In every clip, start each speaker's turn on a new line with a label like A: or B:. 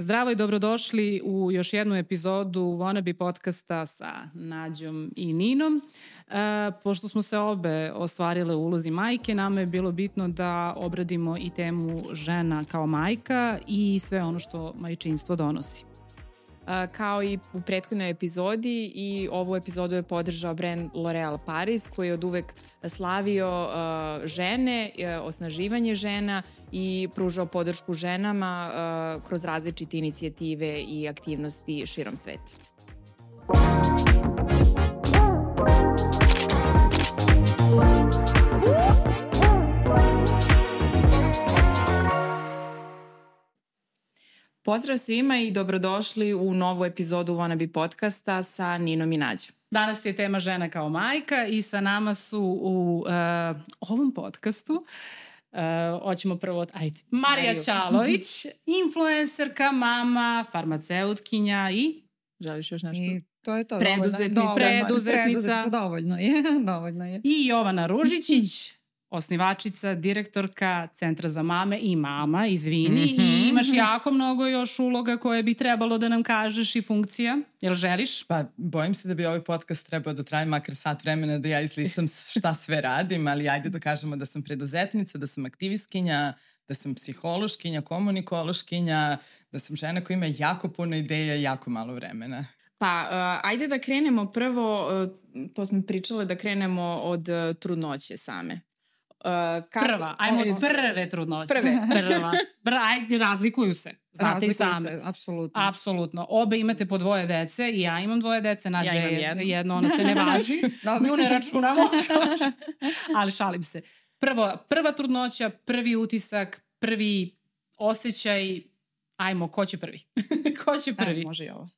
A: Zdravo i dobrodošli u još jednu epizodu Wannabe podcasta sa Nađom i Ninom. E, pošto smo se obe ostvarile u ulozi majke, nama je bilo bitno da obradimo i temu žena kao majka i sve ono što majčinstvo donosi
B: kao i u prethodnoj epizodi i ovu epizodu je podržao brand L'Oreal Paris koji je od uvek slavio uh, žene, uh, osnaživanje žena i pružao podršku ženama uh, kroz različite inicijative i aktivnosti širom sveta. Pozdrav svima i dobrodošli u novu epizodu Wannabe podcasta sa Ninom i Nađom.
A: Danas je tema žena kao majka i sa nama su u uh, ovom podcastu uh, hoćemo prvo, ajde, Marija Ćalović, influencerka, mama, farmaceutkinja i želiš još nešto?
C: I to je to.
A: Preduzetnica.
C: Dovoljno,
A: preduzetnica.
C: preduzetnica. Dovoljno je, dovoljno je.
A: I Jovana Ružičić, osnivačica, direktorka Centra za mame i mama, izvini, mm -hmm. i imaš jako mnogo još uloga koje bi trebalo da nam kažeš i funkcija. Jel želiš?
D: Pa, bojim se da bi ovaj podcast trebao da traje makar sat vremena da ja izlistam šta sve radim, ali ajde da kažemo da sam preduzetnica, da sam aktivistkinja, da sam psihološkinja, komunikološkinja, da sam žena koja ima jako puno ideja i jako malo vremena.
B: Pa, uh, ajde da krenemo prvo, uh, to smo pričale, da krenemo od uh, trudnoće same.
A: Uh, kako, prva, ajmo od prve trudnoće.
B: Prve.
A: Prva. Bra, ajde, razlikuju se. Znate
C: razlikuju
A: i same.
C: se, apsolutno.
A: Apsolutno. Obe imate po dvoje dece i ja imam dvoje dece. Nađe
B: ja jedno.
A: jedno, ono se ne važi. Nju ne računamo. Ali šalim se. Prvo, prva trudnoća, prvi utisak, prvi osjećaj, ajmo, ko će prvi? ko će prvi?
C: Ajmo, može i ovo.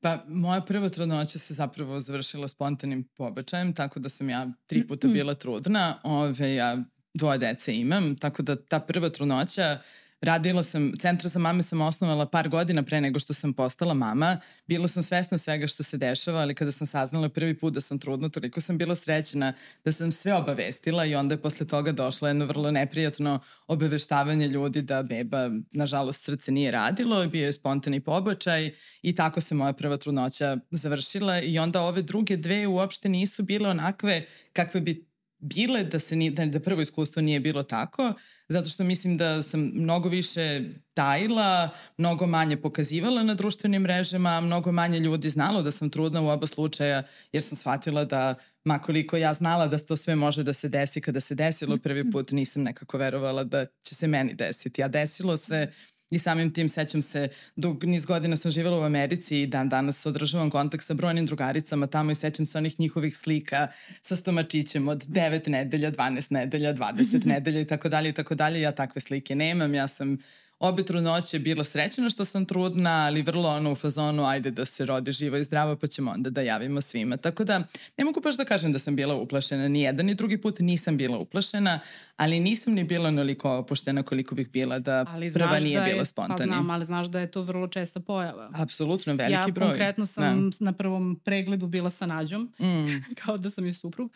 D: Pa, moja prva trudnoća se zapravo završila spontanim pobačajem, tako da sam ja tri puta bila trudna, ove, ja dvoje dece imam, tako da ta prva trudnoća Radila sam, centra za mame sam osnovala par godina pre nego što sam postala mama. Bila sam svesna svega što se dešava, ali kada sam saznala prvi put da sam trudna, toliko sam bila srećena da sam sve obavestila i onda je posle toga došlo jedno vrlo neprijatno obaveštavanje ljudi da beba, nažalost, srce nije radilo, bio je spontani pobačaj i tako se moja prva trudnoća završila i onda ove druge dve uopšte nisu bile onakve kakve bi bile da se ni, da, da prvo iskustvo nije bilo tako, zato što mislim da sam mnogo više tajila, mnogo manje pokazivala na društvenim mrežama, mnogo manje ljudi znalo da sam trudna u oba slučaja, jer sam shvatila da makoliko ja znala da to sve može da se desi kada se desilo prvi put, nisam nekako verovala da će se meni desiti. A desilo se I samim tim sećam se, dug niz godina sam živjela u Americi i dan danas održavam kontakt sa brojnim drugaricama tamo i sećam se onih njihovih slika sa stomačićem od 9 nedelja, 12 nedelja, 20 nedelja i tako dalje i tako dalje. Ja takve slike nemam, ja sam obe trudnoće bila srećena što sam trudna, ali vrlo ono u fazonu ajde da se rodi živo i zdravo pa ćemo onda da javimo svima. Tako da ne mogu baš da kažem da sam bila uplašena ni jedan ni drugi put nisam bila uplašena, ali nisam ni bila onoliko opuštena koliko bih bila da ali prva nije da bila spontana.
A: Pa znam, ali znaš da je to vrlo česta pojava.
D: Apsolutno, veliki
A: ja,
D: broj.
A: Ja konkretno sam da. na prvom pregledu bila sa Nađom, mm. kao da sam je suprug.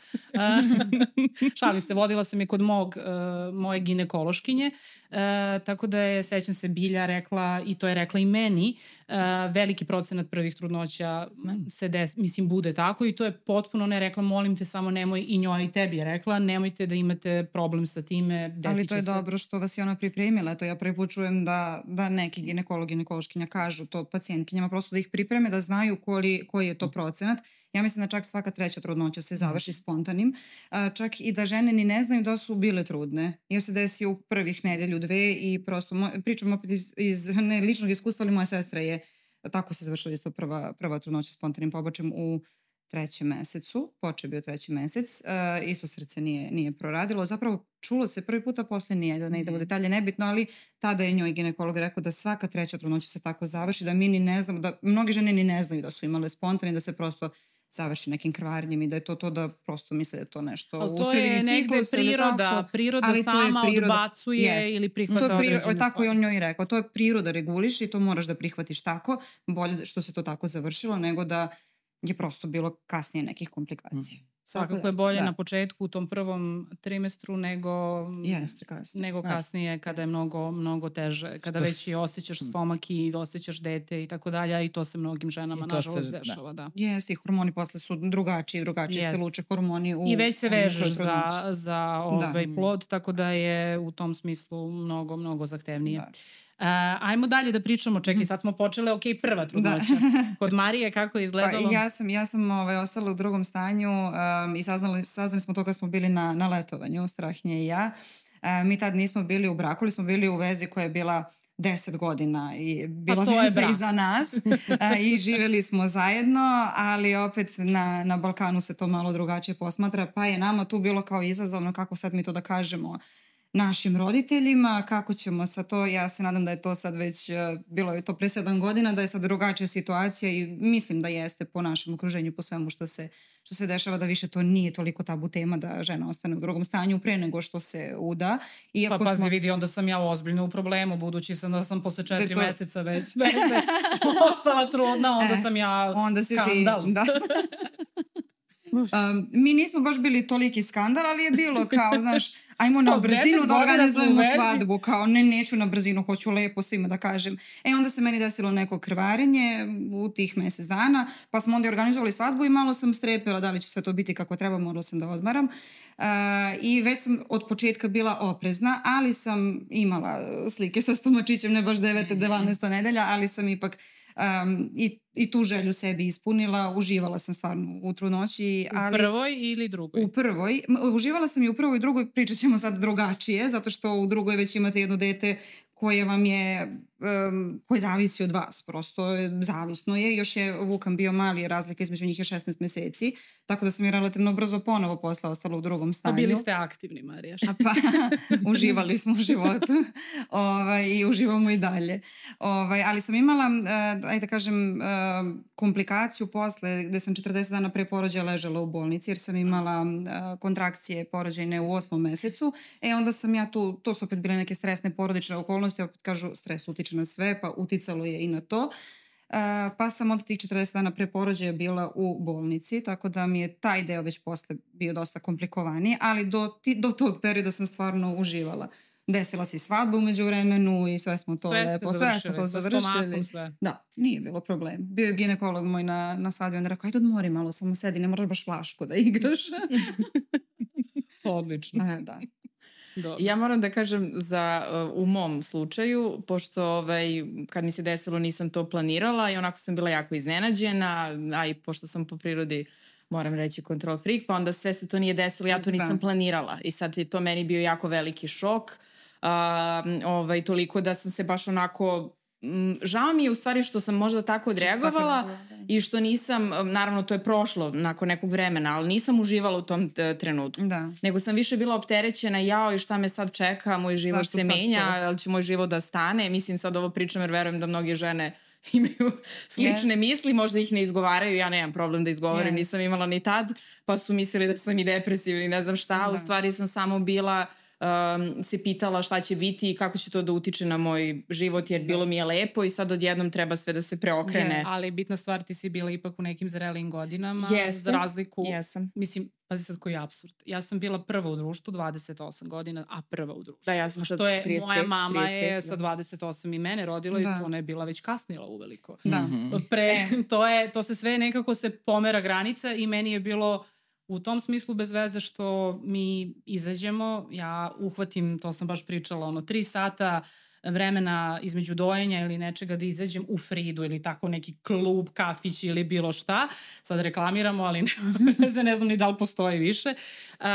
A: Šalim se, vodila sam je kod mog, uh, moje ginekološkinje, uh, tako da je sećam se Bilja rekla i to je rekla i meni, uh, veliki procenat prvih trudnoća se des, mislim bude tako i to je potpuno ne rekla molim te samo nemoj i njoj i tebi je rekla nemojte da imate problem sa time desit
C: Ali to je
A: se.
C: dobro što vas je ona pripremila, to ja prvi put čujem da, da neki ginekolog, ginekološkinja kažu to pacijentkinjama prosto da ih pripreme da znaju koji, koji je to procenat Ja mislim da čak svaka treća trudnoća se završi spontanim, čak i da žene ni ne znaju da su bile trudne. Ja se desi u prvih nedelju dve i prosto, pričam opet iz, iz ne ličnog iskustva, ali moja sestra je, tako se završila isto prva, prva trudnoća spontanim pobačem u trećem mesecu, poče bio treći mesec, uh, isto srce nije, nije proradilo. Zapravo čulo se prvi puta posle nije, da ne idemo mhm. detalje, nebitno, ali tada je njoj ginekolog rekao da svaka treća trudnoća se tako završi, da mi ni ne znamo, da mnogi žene ni ne znaju da su imale spontani, da se prosto završi nekim kvarnjem i da je to to da prosto misle da je to nešto
A: ali to je negde priroda, tako, priroda ali sama priroda, odbacuje yes, ili prihvata to je priroda, određene
C: Tako je on njoj rekao, to je priroda reguliš i to moraš da prihvatiš tako, bolje što se to tako završilo nego da je prosto bilo kasnije nekih komplikacija. Mm.
A: Svakako je bolje da. na početku u tom prvom trimestru nego
C: Jeste, kasnije.
A: nego da. kasnije kada je mnogo mnogo teže, kada Što već i osjećaš stomak i osjećaš dete i tako dalje i to se mnogim ženama nažalost se, da. dešava, da. da.
C: Jeste, i hormoni posle su drugačiji, drugačije Jest. se luče hormoni u
A: I već se vežeš za za ovaj da. plod, tako da je u tom smislu mnogo mnogo zahtevnije. Da. Uh, ajmo dalje da pričamo, čekaj, sad smo počele, ok, prva trudnoća. Da. Kod Marije kako je izgledalo?
C: Pa, ja sam, ja sam ovaj, ostala u drugom stanju um, i saznali, saznali smo to kad smo bili na, na letovanju, Strahnje i ja. Uh, mi tad nismo bili u braku, ali smo bili u vezi koja je bila 10 godina i bila pa veza i za nas i živeli smo zajedno, ali opet na, na Balkanu se to malo drugačije posmatra, pa je nama tu bilo kao izazovno kako sad mi to da kažemo našim roditeljima, kako ćemo sa to, ja se nadam da je to sad već, e, bilo je to pre sedam godina, da je sad drugačija situacija i mislim da jeste po našem okruženju, po svemu što se, što se dešava, da više to nije toliko tabu tema da žena ostane u drugom stanju pre nego što se uda.
A: Iako pa pazi, smo... vidi, onda sam ja ozbiljno u problemu, budući sam da sam posle četiri to... meseca već, već ostala trudna, onda e, sam ja onda skandal. Ti, da.
C: Um, mi nismo baš bili toliki skandal, ali je bilo kao, znaš, ajmo na brzinu da organizujemo svadbu, kao ne, neću na brzinu, hoću lepo svima da kažem. E onda se meni desilo neko krvarenje u tih mesec dana, pa smo onda organizovali svadbu i malo sam strepila da li će sve to biti kako treba, morala sam da odmaram. Uh, I već sam od početka bila oprezna, ali sam imala slike sa stomačićem, ne baš 9. 11. nedelja, ali sam ipak um, i, i tu želju sebi ispunila. Uživala sam stvarno u trudnoći.
A: Ali, u prvoj ili drugoj?
C: U prvoj. Uživala sam i u prvoj i drugoj, pričat ćemo sad drugačije, zato što u drugoj već imate jedno dete koje vam je, um, koje zavisi od vas, prosto zavisno je. Još je Vukan bio mali, razlika između njih je 16 meseci, tako da sam je relativno brzo ponovo posla ostala u drugom stanju.
A: Pa bili ste aktivni, Marija.
C: pa, uživali smo u životu ovaj, i uživamo i dalje. Ovaj, ali sam imala, uh, ajde da kažem, uh, komplikaciju posle, gde sam 40 dana pre porođaja ležala u bolnici, jer sam imala uh, kontrakcije porođajne u osmom mesecu. E, onda sam ja tu, to su opet bile neke stresne porodične okolnosti, opet kažu, stres utiče na sve, pa uticalo je i na to. Uh, pa sam od tih 40 dana pre porođaja bila u bolnici, tako da mi je taj deo već posle bio dosta komplikovaniji, ali do, ti, do tog perioda sam stvarno uživala. Desila se i svadba umeđu vremenu i sve smo to
A: sve
C: lepo,
A: sve smo to završili. Sve.
C: Da, nije bilo problem. Bio je ginekolog moj na, na svadbi, onda rekao, ajde odmori malo, samo sedi, ne moraš baš flašku da igraš.
A: Odlično.
C: E, da.
B: Dobro. Ja moram da kažem za uh, u mom slučaju, pošto ovaj, kad mi se desilo nisam to planirala i onako sam bila jako iznenađena, a i pošto sam po prirodi moram reći control freak, pa onda sve se to nije desilo, ja to nisam da. planirala i sad je to meni bio jako veliki šok. Uh, ovaj, toliko da sam se baš onako žao mi je u stvari što sam možda tako odreagovala da. i što nisam, naravno to je prošlo nakon nekog vremena, ali nisam uživala u tom e, trenutku.
C: Da.
B: Nego sam više bila opterećena, jao i šta me sad čeka, moj život Zašto se menja, ali će moj život da stane. Mislim sad ovo pričam jer verujem da mnoge žene imaju slične yes. misli, možda ih ne izgovaraju, ja nemam problem da izgovorim, yes. nisam imala ni tad, pa su mislili da sam i depresivna i ne znam šta, da. u stvari sam samo bila um, se pitala šta će biti i kako će to da utiče na moj život jer bilo mi je lepo i sad odjednom treba sve da se preokrene.
A: Yes. Ali bitna stvar ti si bila ipak u nekim zrelim godinama yes. za razliku.
B: Jesam.
A: Mislim, pazi sad koji je absurd. Ja sam bila prva u društvu 28 godina, a prva u društvu.
B: Da, ja sam
A: što je, 35, moja mama 35, je da. sa 28 i mene rodila da. i ona je bila već kasnila uveliko.
C: Da.
A: Mm -hmm. Pre, e. to, je, to se sve nekako se pomera granica i meni je bilo u tom smislu bez veze što mi izađemo, ja uhvatim, to sam baš pričala, ono, tri sata vremena između dojenja ili nečega da izađem u Fridu ili tako neki klub, kafić ili bilo šta. Sad reklamiramo, ali ne, ne znam ni da li postoji više. Uh,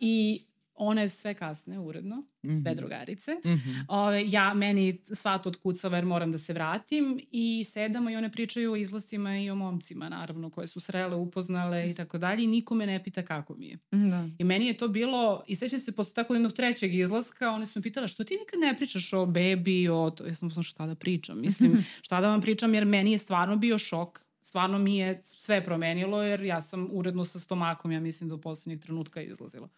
A: I one sve kasne uredno, mm -hmm. sve mhm. drugarice. Mm -hmm. Ove, ja, meni sat od kucava jer moram da se vratim i sedamo i one pričaju o izlascima i o momcima, naravno, koje su srele, upoznale i tako dalje i niko me ne pita kako mi je.
C: Da.
A: I meni je to bilo, i seća se posle tako jednog trećeg izlaska, one su mi pitala što ti nikad ne pričaš o bebi, o to, ja sam poslala šta da pričam, mislim, šta da vam pričam jer meni je stvarno bio šok stvarno mi je sve promenilo jer ja sam uredno sa stomakom, ja mislim, do poslednjeg trenutka izlazila.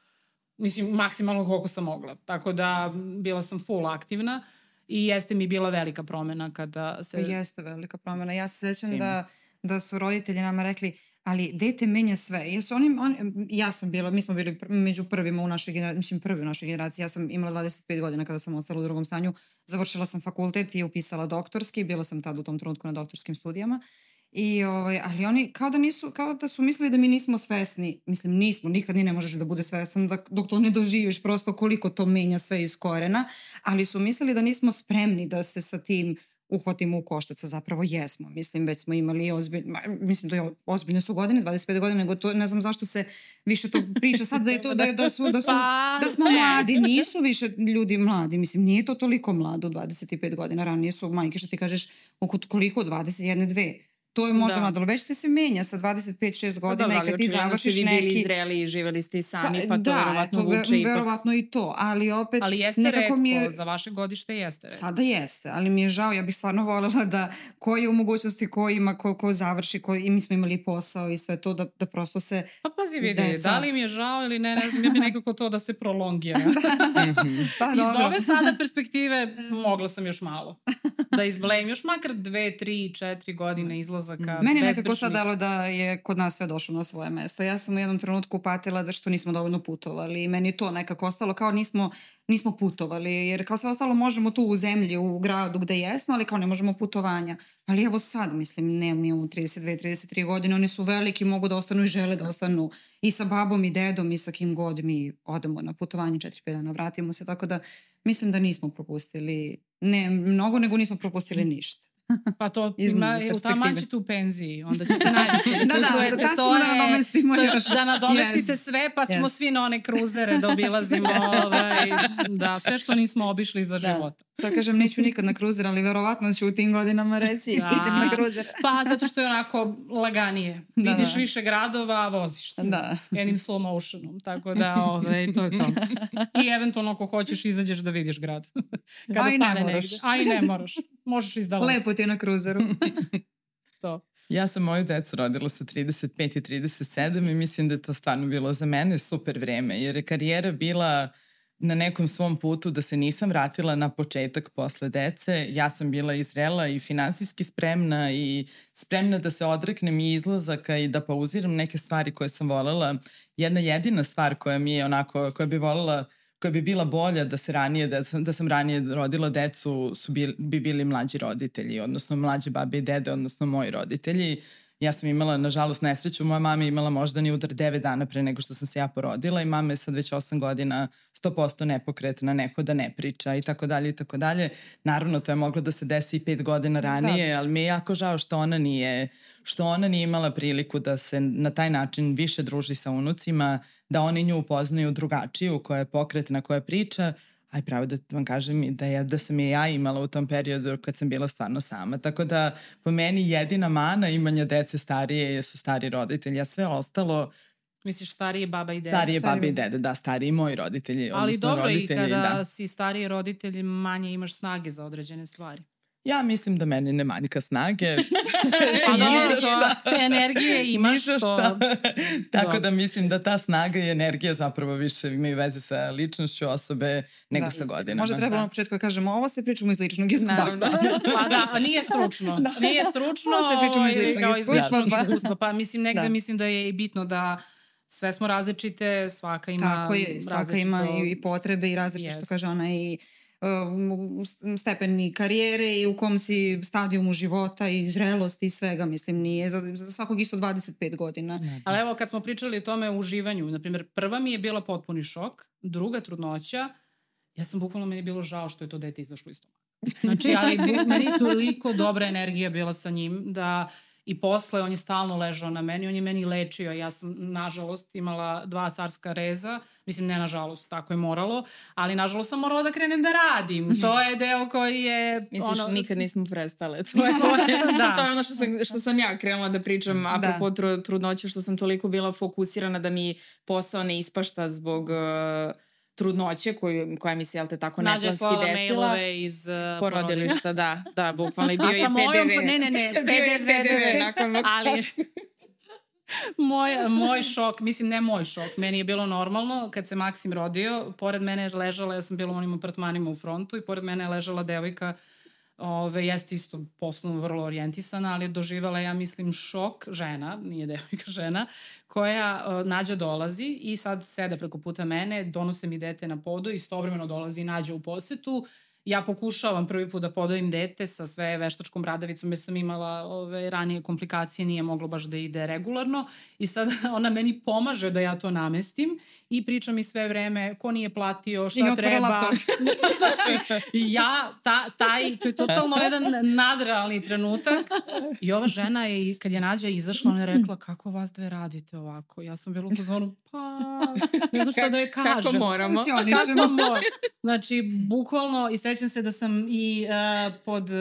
A: Mislim, maksimalno koliko sam mogla. Tako da bila sam full aktivna i jeste mi bila velika promena kada se...
C: Jeste velika promena. Ja se sećam da, da su roditelji nama rekli ali dete menja sve. Jesu oni, on, ja sam bila, mi smo bili pr među prvima u našoj generaciji, mislim prvi u našoj generaciji, ja sam imala 25 godina kada sam ostala u drugom stanju, završila sam fakultet i upisala doktorski, bila sam tad u tom trenutku na doktorskim studijama. I, ovaj, ali oni kao da, nisu, kao da su mislili da mi nismo svesni. Mislim, nismo, nikad ni ne možeš da bude svestan da, dok to ne doživiš prosto koliko to menja sve iz korena, ali su mislili da nismo spremni da se sa tim uhvatimo u koštac, a zapravo jesmo. Mislim, već smo imali ozbiljne, mislim da je ozbiljne su godine, 25 godina, nego to, ne znam zašto se više to priča sad da je to, da, je, da, su, da, su,
B: Pa,
C: da smo
B: ne.
C: mladi, nisu više ljudi mladi, mislim, nije to toliko mlado, 25 godina, ranije su majke, što ti kažeš, oko koliko, 21, 2, to je možda
B: Da.
C: ali već te se menja sa 25-6
B: Pa
C: godina
B: dobro,
C: i kad ti završiš
B: ste vi bili
C: neki...
B: zreli i živeli ste i sami, pa, to
C: da,
B: verovatno
C: to
B: vuče ipak.
C: verovatno i to, ali opet
A: Ali jeste
C: nekako
A: redko,
C: mi je...
A: za vaše godište jeste redko.
C: Sada jeste, ali mi je žao, ja bih stvarno voljela da ko je u mogućnosti, ko ima, ko, ko završi, ko, i mi smo imali posao i sve to, da, da prosto se...
A: Pa pazi vidi,
C: Deca.
A: da li mi je žao ili ne, ne znam, ja bi nekako to da se prolongira.
C: Pa
A: Iz
C: dobro.
A: ove sada perspektive mogla sam još malo. Da izblejim još makar dve, tri, četiri godine izlazaka.
C: Meni nekako
A: bezbrižnih.
C: sad dalo da je kod nas sve došlo na svoje mesto. Ja sam u jednom trenutku patila da što nismo dovoljno putovali i meni je to nekako ostalo kao nismo, nismo putovali jer kao sve ostalo možemo tu u zemlji, u gradu gde jesmo, ali kao ne možemo putovanja. Ali evo sad, mislim, ne, mi imamo 32-33 godine, oni su veliki, mogu da ostanu i žele da ostanu i sa babom i dedom i sa kim god mi odemo na putovanje 4-5 dana, vratimo se, tako da mislim da nismo propustili ne mnogo, nego nismo propustili ništa.
A: Pa to ima, u
C: perspektive.
A: taman ćete u penziji, onda ćete najviše
C: Da, da, da ćemo
A: to
C: da nadomestimo
A: to
C: još.
A: Da nadomestite
C: Yes.
A: sve, pa ćemo
C: Yes.
A: svi na one kruzere da obilazimo, ovaj, da, sve što nismo obišli za
C: Da.
A: života.
C: Sad kažem, neću nikad na kruzer, ali verovatno ću u tim godinama reći
A: Da.
C: idem na kruzer.
A: Pa zato što je onako laganije.
C: Da,
A: Vidiš
C: da.
A: više gradova, a voziš se.
C: Da.
A: Jednim slow motionom, tako da ovaj, to je to. I eventualno ako hoćeš izađeš da vidiš grad. Kada
C: A i ne moraš.
A: negde. A i ne moraš. Možeš izdaleko.
C: Lepo ti je na kruzeru.
A: To.
D: Ja sam moju decu rodila sa 35 i 37 i mislim da je to stvarno bilo za mene super vreme, jer je karijera bila na nekom svom putu da se nisam vratila na početak posle dece. Ja sam bila i zrela i finansijski spremna i spremna da se odreknem i izlazaka i da pauziram neke stvari koje sam volela. Jedna jedina stvar koja mi je onako, koja bi volela koja bi bila bolja da se ranije, da sam, da sam ranije rodila decu, su bil, bi bili mlađi roditelji, odnosno mlađe babe i dede, odnosno moji roditelji. Ja sam imala, nažalost, nesreću. Moja mama je imala moždani udar 9 dana pre nego što sam se ja porodila i mama je sad već 8 godina 100% nepokretna, ne hoda, ne priča i tako dalje i tako dalje. Naravno, to je moglo da se desi i 5 godina ranije, da. ali mi je jako žao što ona nije što ona nije imala priliku da se na taj način više druži sa unucima, da oni nju upoznaju drugačiju, koja je pokretna, koja priča, aj pravo da vam kažem i da, je, da sam je ja imala u tom periodu kad sam bila stvarno sama. Tako da po meni jedina mana imanja dece starije su stari roditelji, a sve ostalo
A: Misliš starije baba i dede?
D: starije
C: Starije
D: babe i dede, da, stariji moji roditelji,
A: Ali dobro i
D: roditelji,
A: kada
D: da.
A: si stariji roditelj manje imaš snage za određene stvari.
D: Ja mislim da meni ne manjka snage.
A: Pa dobro,
D: šta.
A: te energije imaš što...
D: šta. Tako
A: Da.
D: da mislim da ta snaga i energija zapravo više imaju veze sa ličnošću osobe nego
C: Da,
D: sa godinama.
C: Možda treba
A: Da.
C: na početku da kažemo ovo sve pričamo iz ličnog iskustva.
A: Naravno. Pa da, a nije stručno. Nije stručno.
C: Ovo sve pričamo iz
A: ovaj,
C: ličnog iskustva, pa.
A: iskustva. Pa mislim, negde
C: Da.
A: mislim da je i bitno da sve smo različite, svaka ima
C: Tako je, svaka ima
A: različito-
C: i, i potrebe i različite, što
A: Jest.
C: kaže ona, i stepeni karijere i u kom si stadijumu života i zrelosti i svega, mislim, nije za, za svakog isto 25 godina.
A: Ali evo kad smo pričali o tome o uživanju, na primjer, prva mi je bila potpuni šok, druga trudnoća, ja sam bukvalno, meni je bilo žao što je to dete izašlo iz stomaka. Znači, ali meni je toliko dobra energija bila sa njim da i posle on je stalno ležao na meni, on je meni lečio. Ja sam, nažalost, imala dva carska reza. Mislim, ne nažalost, tako je moralo. Ali, nažalost, sam morala da krenem da radim. To je deo koji je...
B: Misliš,
A: ono,
B: nikad nismo prestale. To je,
A: da.
B: to je ono što sam, što sam ja krenula da pričam apropo
C: Da.
B: tru, trudnoće, što sam toliko bila fokusirana da mi posao ne ispašta zbog uh, trudnoće koju, koja mi se, jel te, tako
A: Nađe
B: neplanski
A: slala
B: desila.
A: mailove iz uh,
B: Porodilišta, da, da, bukvalno i bio
A: A
B: je
A: sa mojom-
B: PDV.
A: ne, ne, ne,
B: je
A: PDV,
B: PDV nakon
A: ali-
B: vakcinacije.
A: moj, moj šok, mislim ne moj šok, meni je bilo normalno kad se Maksim rodio, pored mene je ležala, ja sam bila u onim apartmanima u frontu i pored mene je ležala devojka ove, jeste isto poslovno vrlo orijentisana, ali je doživala, ja mislim, šok žena, nije devojka žena, koja uh, nađa dolazi i sad seda preko puta mene, donose mi dete na podu, istovremeno dolazi i nađa u posetu, ja pokušavam prvi put da podavim dete sa sve veštačkom bradavicom jer sam imala ove ranije komplikacije, nije moglo baš da ide regularno i sad ona meni pomaže da ja to namestim i priča mi sve vreme ko nije platio, šta treba. znači, ja, ta, taj, to je totalno jedan nadrealni trenutak i ova žena je, kad je Nađa izašla, ona je rekla kako vas dve radite ovako. Ja sam bila u pozonu, pa ne znam šta da je kažem.
B: Kako moramo.
A: Kako moramo. Znači, bukvalno, i sećam se da sam i uh, pod, uh,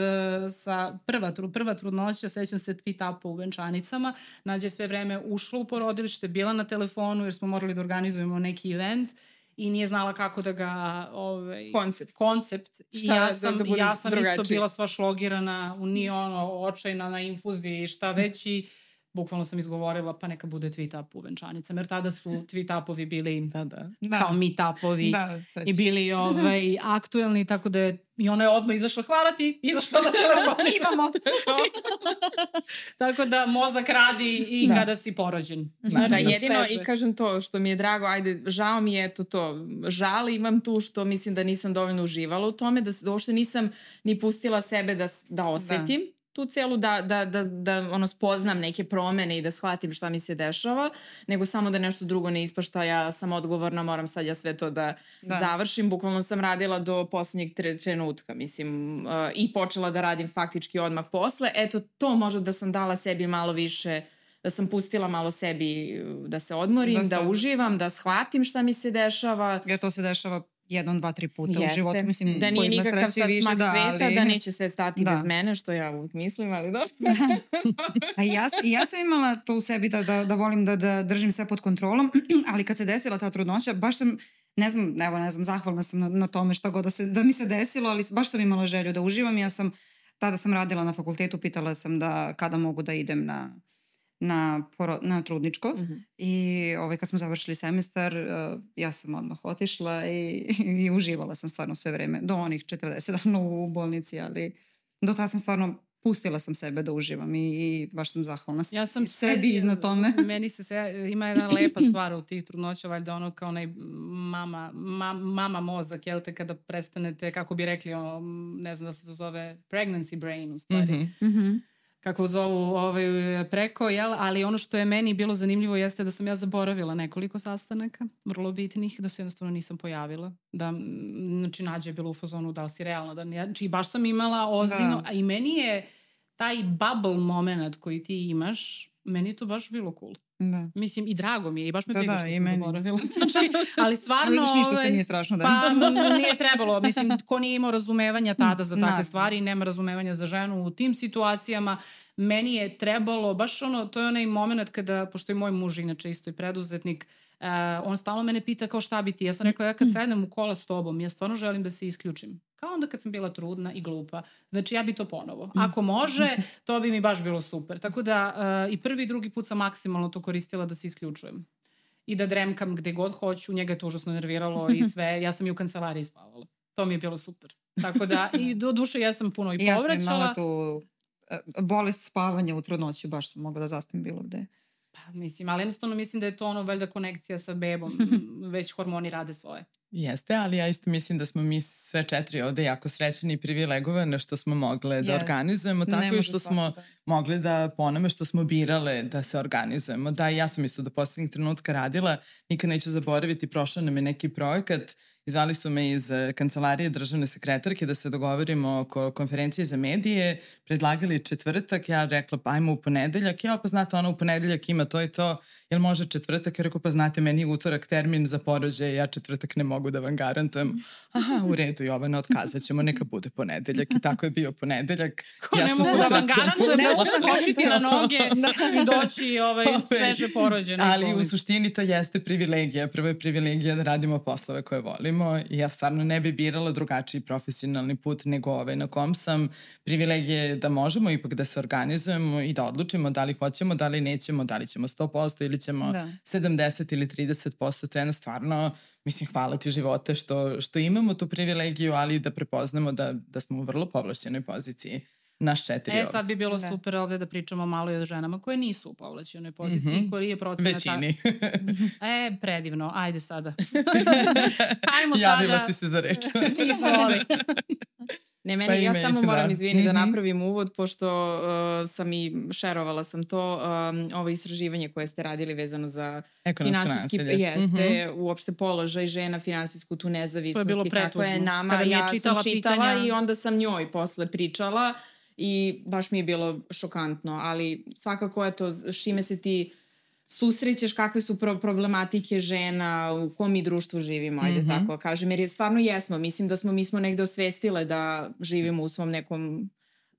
A: sa prva, prva trudnoća, sećam se tweet upa u venčanicama, Nađa je sve vreme ušla u porodilište, bila na telefonu jer smo morali da organizujemo neki event i nije znala kako da ga ovaj
B: koncept
A: koncept i ja da- sam da, da ja sam drugačije. isto bila sva šlogirana u nije ono očajna na infuziji šta već i bukvalno sam izgovorila pa neka bude tweet up u venčanicama, jer tada su tweet upovi bili da, da. kao meet upovi da, i bili ovaj, aktuelni, tako da je i ona je odmah izašla, hvala ti, izašla na telefon.
C: Imamo.
A: tako da mozak radi i da. kada si porođen.
B: Da, znači, da jedino sveže. i kažem to što mi je drago, ajde, žao mi je to to, žal imam tu što mislim da nisam dovoljno uživala u tome, da, da uopšte nisam ni pustila sebe da, da osetim. Da tu celu da, da, da, da ono spoznam neke promene i da shvatim šta mi se dešava, nego samo da nešto drugo ne ispašta, ja sam odgovorna, moram sad ja sve to da, da. završim. Bukvalno sam radila do poslednjeg tre, trenutka, mislim, uh, i počela da radim faktički odmah posle. Eto, to možda da sam dala sebi malo više da sam pustila malo sebi da se odmorim, da, da uživam, da shvatim šta mi se dešava.
C: Jer to se dešava jednom, dva, tri puta Jeste. u životu. Mislim,
B: da nije nikakav sad više, smak da, sveta, ali... da neće sve stati da. bez mene, što ja uvijek mislim, ali dobro.
C: A ja, ja sam imala to u sebi da, da, da volim da, da držim sve pod kontrolom, ali kad se desila ta trudnoća, baš sam ne znam, evo ne znam, zahvalna sam na, na tome što god da, se, da mi se desilo, ali baš sam imala želju da uživam. Ja sam, tada sam radila na fakultetu, pitala sam da kada mogu da idem na na, poro, na trudničko mm -hmm. i ovaj, kad smo završili semestar uh, ja sam odmah otišla i, i uživala sam stvarno sve vreme do onih 40 dana u bolnici, ali do tada sam stvarno pustila sam sebe da uživam i, i baš sam zahvalna ja sam sebi se, na tome.
A: Meni se se, ima jedna lepa stvar u tih trudnoća, valjda ono kao onaj mama, ma, mama mozak, jel te, kada prestanete, kako bi rekli, o, ne znam da se to zove pregnancy brain u stvari. Mm -hmm. Mm -hmm kako zovu ovaj, preko, jel? ali ono što je meni bilo zanimljivo jeste da sam ja zaboravila nekoliko sastanaka, vrlo bitnih, da se jednostavno nisam pojavila. Da, znači, nađe je bilo u fazonu da li si realna. Da, znači, baš sam imala ozbiljno, da. a i meni je taj bubble moment koji ti imaš, meni je to baš bilo cool. Da. Mislim, i drago mi je, i baš me da, da, što sam zaboravila. Znači, ali stvarno...
C: Ali ništa se nije strašno
A: da Pa nije trebalo. Mislim, ko nije imao razumevanja tada za takve da. stvari nema razumevanja za ženu u tim situacijama, meni je trebalo, baš ono, to je onaj moment kada, pošto je moj muž inače isto i preduzetnik, uh, on stalno mene pita kao šta bi ti. Ja sam rekla, ja kad sedem u kola s tobom, ja stvarno želim da se isključim. Kao onda kad sam bila trudna i glupa. Znači ja bi to ponovo. Ako može, to bi mi baš bilo super. Tako da uh, i prvi i drugi put sam maksimalno to koristila da se isključujem. I da dremkam gde god hoću. Njega je to užasno nerviralo i sve. Ja sam i u kancelariji spavala. To mi je bilo super. Tako da, i do duše ja sam puno i povraćala. Ja sam imala
C: tu e, bolest spavanja u trudnoći, baš sam mogla da zaspim bilo gde.
A: Pa, mislim, ali jednostavno mislim da je to ono valjda konekcija sa bebom, već hormoni rade svoje.
D: Jeste, ali ja isto mislim da smo mi sve četiri ovde jako srećeni i privilegovane što smo mogle da yes. organizujemo, tako i što smo da. mogli da ponome što smo birale da se organizujemo. Da, ja sam isto do poslednjeg trenutka radila, nikad neću zaboraviti, prošao nam je neki projekat uh, Izvali su me iz eh, kancelarije državne sekretarke da se dogovorimo oko konferencije za medije, predlagali četvrtak, ja rekla pa ajmo u ponedeljak, ja pa znate ona u ponedeljak ima to i to, jel može četvrtak? Ja rekao, pa znate, meni je utorak termin za porođaj, ja četvrtak ne mogu da vam garantujem. Aha, u redu, Jovana, otkazat ćemo, neka bude ponedeljak. I tako je bio ponedeljak.
A: Ko ja ne mogu da vam garantujem, ne mogu skočiti na noge i doći ovaj, sveže porođene.
D: Ali u suštini to jeste privilegija. Prvo je privilegija da radimo poslove koje volimo i ja stvarno ne bi birala drugačiji profesionalni put nego ovaj na kom sam. Privilegija je da možemo ipak da se organizujemo i da odlučimo da li hoćemo, da li nećemo, da li ćemo 100% ili ćemo
C: Da.
D: 70 ili 30%, to je jedna stvarno, mislim, hvala ti živote što, što imamo tu privilegiju, ali da prepoznamo da, da smo u vrlo povlašćenoj poziciji. Naš četiri
A: E,
D: ovde.
A: sad bi bilo
C: Da.
A: super ovde da pričamo malo i o ženama koje nisu u povlaćenoj poziciji,
D: Mhm.
A: koji je procenat...
D: Većini.
A: E, predivno, ajde sada. Ajmo
D: Javila
A: sada.
D: si se za reč.
A: Izvoli.
B: Ne, meni,
D: Pa
B: ja
D: ih,
B: samo
D: da.
B: moram izvini da
D: Mhm.
B: napravim uvod, pošto uh, sam i šerovala sam to, um, ovo istraživanje koje ste radili vezano za
D: Ekonomsko
B: finansijski,
D: nasilje.
B: jeste, uopšte položaj žena, finansijsku tu nezavisnost
A: bilo
B: i kako je nama.
A: Kada je
B: ja
A: čitala
B: sam čitala
A: pitanja-
B: i onda sam njoj posle pričala i baš mi je bilo šokantno, ali svakako eto, s čime se ti susrećeš kakve su pro problematike žena, u kom mi društvu živimo, ajde
D: Mhm.
B: tako kažem, jer je stvarno jesmo, mislim da smo, mi smo negde osvestile da živimo u svom nekom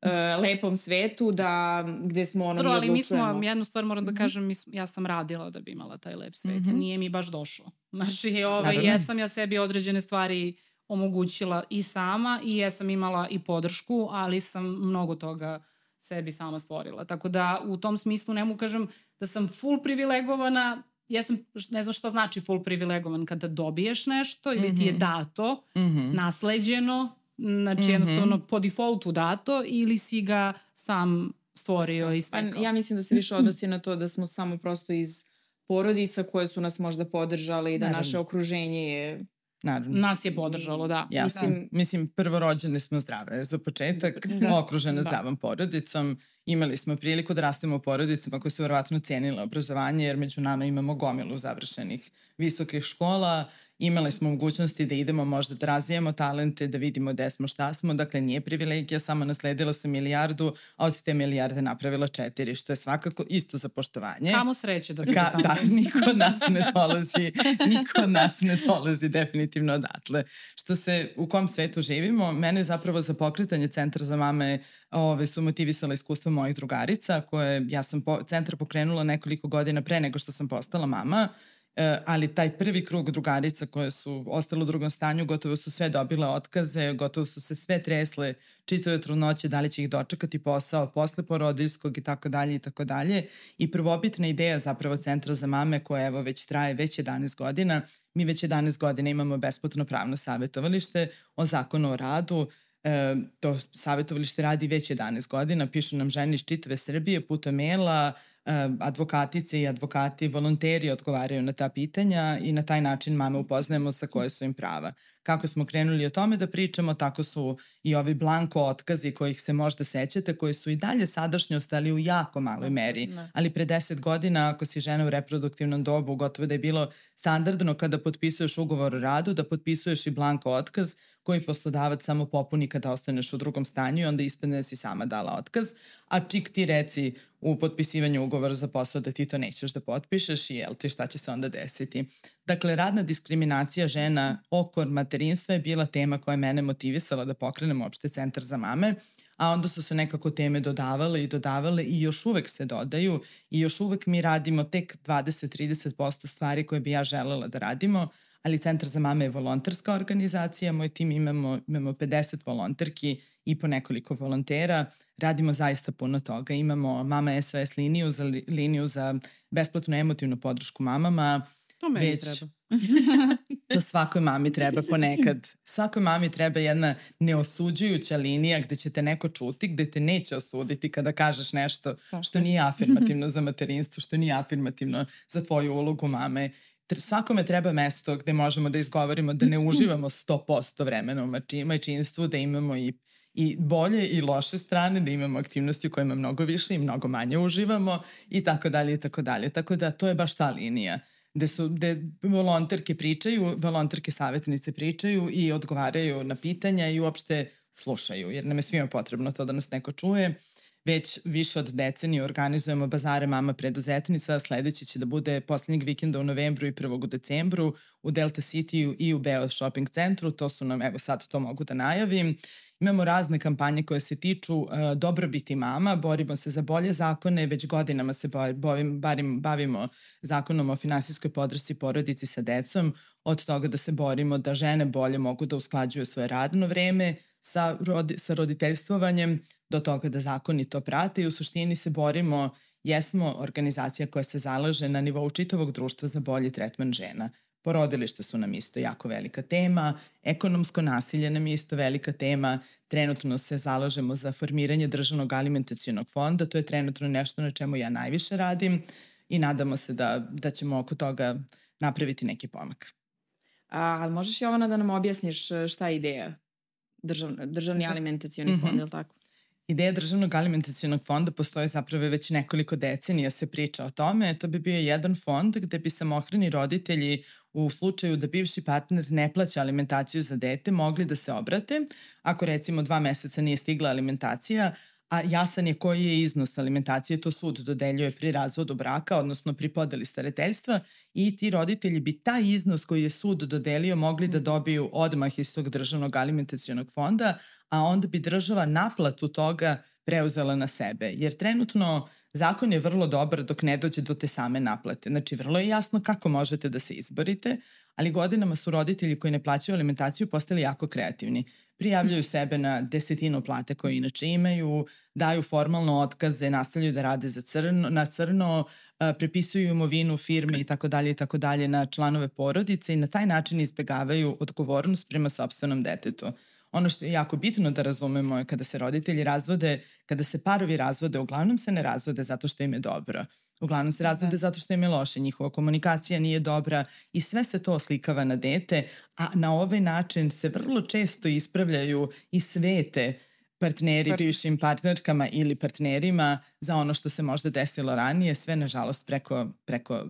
B: uh, lepom svetu, da gde smo ono
A: Dobro, ali mi smo, jednu stvar moram da
B: Mhm.
A: kažem, mi, ja sam radila da bi imala taj lep svet.
D: Mhm.
A: Nije mi baš došlo. Znači, ovaj, jesam ja sebi određene stvari omogućila i sama i jesam imala i podršku, ali sam mnogo toga sebi sama stvorila. Tako da u tom smislu ne mu kažem da sam full privilegovana, ja sam, ne znam šta znači full privilegovan kada dobiješ nešto ili ti je
D: Mhm.
A: dato,
D: Mhm.
A: nasleđeno, znači
D: Mhm.
A: jednostavno po defaultu dato ili si ga sam stvorio i
B: Pa,
A: stekao.
B: ja mislim da se više odnosi na to da smo samo prosto iz porodica koje su nas možda podržale i da
D: Naravno.
B: naše okruženje je...
D: Naravno.
A: Nas je podržalo, da.
D: Jasno.
B: Mislim-
D: Mislim, prvorođene smo zdrave za početak,
C: Da.
D: okružene
A: Da.
D: zdravom porodicom. Imali smo priliku da rastemo u porodicama koje su verovatno cijenile obrazovanje, jer među nama imamo gomilu završenih visokih škola. Imali smo mogućnosti da idemo možda da razvijamo talente, da vidimo gde smo, šta smo. Dakle, nije privilegija, samo nasledila sam milijardu, a od te milijarde napravila četiri, što je svakako isto za poštovanje.
A: Kamo sreće bude
D: Ka,
A: tamo.
D: da, niko od nas ne dolazi, niko od nas ne dolazi definitivno odatle. Što se, u kom svetu živimo, mene zapravo za pokretanje Centra za mame ove, su motivisala iskustva mojih drugarica, koje ja sam po, centar pokrenula nekoliko godina pre nego što sam postala mama, ali taj prvi krug drugarica koje su ostale u drugom stanju, gotovo su sve dobile otkaze, gotovo su se sve tresle čitave trudnoće, da li će ih dočekati posao posle porodiljskog i tako dalje i tako dalje. I prvobitna ideja zapravo Centra za mame koja evo već traje već 11 godina, mi već 11 godina imamo besplatno pravno savjetovalište o zakonu o radu, E, to savjetovalište radi već 11 godina, pišu nam žene iz čitave Srbije putem maila, e, advokatice i advokati, volonteri odgovaraju na ta pitanja i na taj način mame upoznajemo sa koje su im prava. Kako smo krenuli o tome da pričamo, tako su i ovi blanko otkazi kojih se možda sećate, koji su i dalje sadašnjost, ali u jako maloj meri.
B: Ne.
D: Ali pre 10 godina, ako si žena u reproduktivnom dobu, gotovo da je bilo standardno kada potpisuješ ugovor o radu, da potpisuješ i blanko otkaz koji poslodavac samo popuni kada ostaneš u drugom stanju i onda ispadne da si sama dala otkaz, a čik ti reci u potpisivanju ugovora za posao da ti to nećeš da potpišeš i jel ti šta će se onda desiti. Dakle, radna diskriminacija žena oko materinstva je bila tema koja je mene motivisala da pokrenem opšte centar za mame, a onda su se nekako teme dodavale i dodavale i još uvek se dodaju i još uvek mi radimo tek 20-30% stvari koje bi ja želela da radimo, ali Centar za mame je volonterska organizacija, moj tim imamo, imamo 50 volonterki i po nekoliko volontera, radimo zaista puno toga. Imamo Mama SOS liniju za, li- liniju za besplatnu emotivnu podršku mamama,
A: To meni
D: već-
A: treba.
D: To svakoj mami treba ponekad. Svakoj mami treba jedna neosuđujuća linija gde će te neko čuti, gde te neće osuditi kada kažeš nešto što nije afirmativno za materinstvo, što nije afirmativno za tvoju ulogu mame. Svakome treba mesto gde možemo da izgovorimo da ne uživamo 100% vremena u majčinstvu, da imamo i i bolje i loše strane, da imamo aktivnosti u kojima mnogo više i mnogo manje uživamo i tako dalje i tako dalje. Tako da to je baš ta linija gde su gde volonterke pričaju, volonterke savjetnice pričaju i odgovaraju na pitanja i uopšte slušaju, jer nam je svima potrebno to da nas neko čuje. Već više od decenije organizujemo bazare Mama preduzetnica, sledeći će da bude poslednjeg vikenda u novembru i 1. u decembru u Delta City i u Beo shopping centru, to su nam, evo sad to mogu da najavim. Imamo razne kampanje koje se tiču uh, dobrobiti mama, borimo se za bolje zakone, već godinama se bovim, barim, bavimo zakonom o finansijskoj podršci porodici sa decom, od toga da se borimo da žene bolje mogu da usklađuju svoje radno vreme sa, rodi, sa roditeljstvovanjem do toga da zakoni to prate i u suštini se borimo jesmo organizacija koja se zalaže na nivou čitavog društva za bolji tretman žena. Porodilište su nam isto jako velika tema, ekonomsko nasilje nam je isto velika tema, trenutno se zalažemo za formiranje državnog alimentacijonog fonda, to je trenutno nešto na čemu ja najviše radim i nadamo se da, da ćemo oko toga napraviti neki pomak.
B: A, ali možeš Jovana da nam objasniš e, šta je ideja Držav, državni da. alimentacioni mm -hmm. fond, je li tako?
D: Ideja državnog alimentacijonog fonda postoje zapravo već nekoliko decenija se priča o tome. To bi bio jedan fond gde bi samohrani roditelji u slučaju da bivši partner ne plaća alimentaciju za dete mogli da se obrate. Ako recimo dva meseca nije stigla alimentacija, a jasan je koji je iznos alimentacije, to sud dodeljuje pri razvodu braka, odnosno pri podeli starateljstva i ti roditelji bi taj iznos koji je sud dodelio mogli da dobiju odmah iz tog državnog alimentacijonog fonda, a onda bi država naplatu toga preuzela na sebe. Jer trenutno zakon je vrlo dobar dok ne dođe do te same naplate. Znači, vrlo je jasno kako možete da se izborite, ali godinama su roditelji koji ne plaćaju alimentaciju postali jako kreativni. Prijavljaju sebe na desetinu plate koje inače imaju, daju formalno otkaze, nastavljaju da rade za crno, na crno, prepisuju imovinu firme i tako dalje i tako dalje na članove porodice i na taj način izbegavaju odgovornost prema sobstvenom detetu. Ono što je jako bitno da razumemo je kada se roditelji razvode, kada se parovi razvode, uglavnom se ne razvode zato što im je dobro. Uglavnom se razvode da. zato što im je loše, njihova komunikacija nije dobra i sve se to oslikava na dete, a na ovaj način se vrlo često ispravljaju i svete partneri, Part... bivšim partnerkama ili partnerima za ono što se možda desilo ranije, sve nažalost preko, preko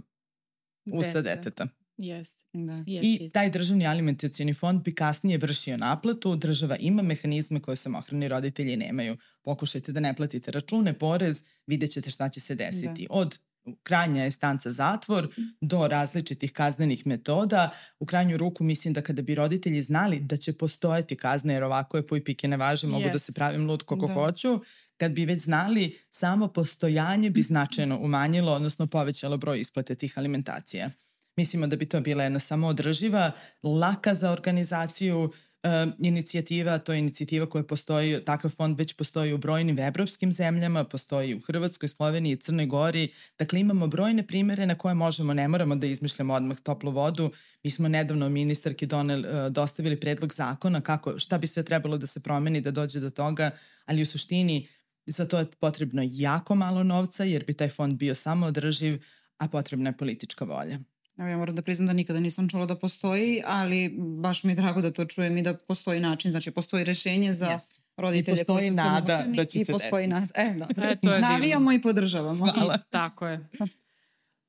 D: usta Dece. deteta.
B: Jeste.
D: Da. Yes, I taj državni alimentacijani fond bi kasnije vršio naplatu, država ima mehanizme koje samohrani roditelji nemaju. Pokušajte da ne platite račune, porez, vidjet ćete šta će se desiti. Da. Od krajnja je stanca zatvor do različitih kaznenih metoda. U krajnju ruku mislim da kada bi roditelji znali da će postojati kazne, jer ovako je po i pike ne važi, mogu yes. da se pravim lud kako da. hoću, kad bi već znali, samo postojanje bi značajno umanjilo, odnosno povećalo broj isplate tih alimentacija. Mislimo da bi to bila jedna samoodrživa, laka za organizaciju e, inicijativa, to je inicijativa koja postoji, takav fond već postoji u brojnim evropskim zemljama, postoji u Hrvatskoj, Sloveniji, Crnoj Gori, dakle imamo brojne primere na koje možemo, ne moramo da izmišljamo odmah toplu vodu. Mi smo nedavno ministarki donel, e, dostavili predlog zakona kako, šta bi sve trebalo da se promeni da dođe do toga, ali u suštini za to je potrebno jako malo novca jer bi taj fond bio samo održiv, a potrebna je politička volja.
C: Evo ja moram da priznam da nikada nisam čula da postoji, ali baš mi je drago da to čujem i da postoji način, znači postoji rešenje za yes. roditelje.
D: I postoji nada da će
C: I
D: se
C: postoji nada. E, da. E, to je Navijamo divno. i podržavamo.
A: Hvala. Tako je.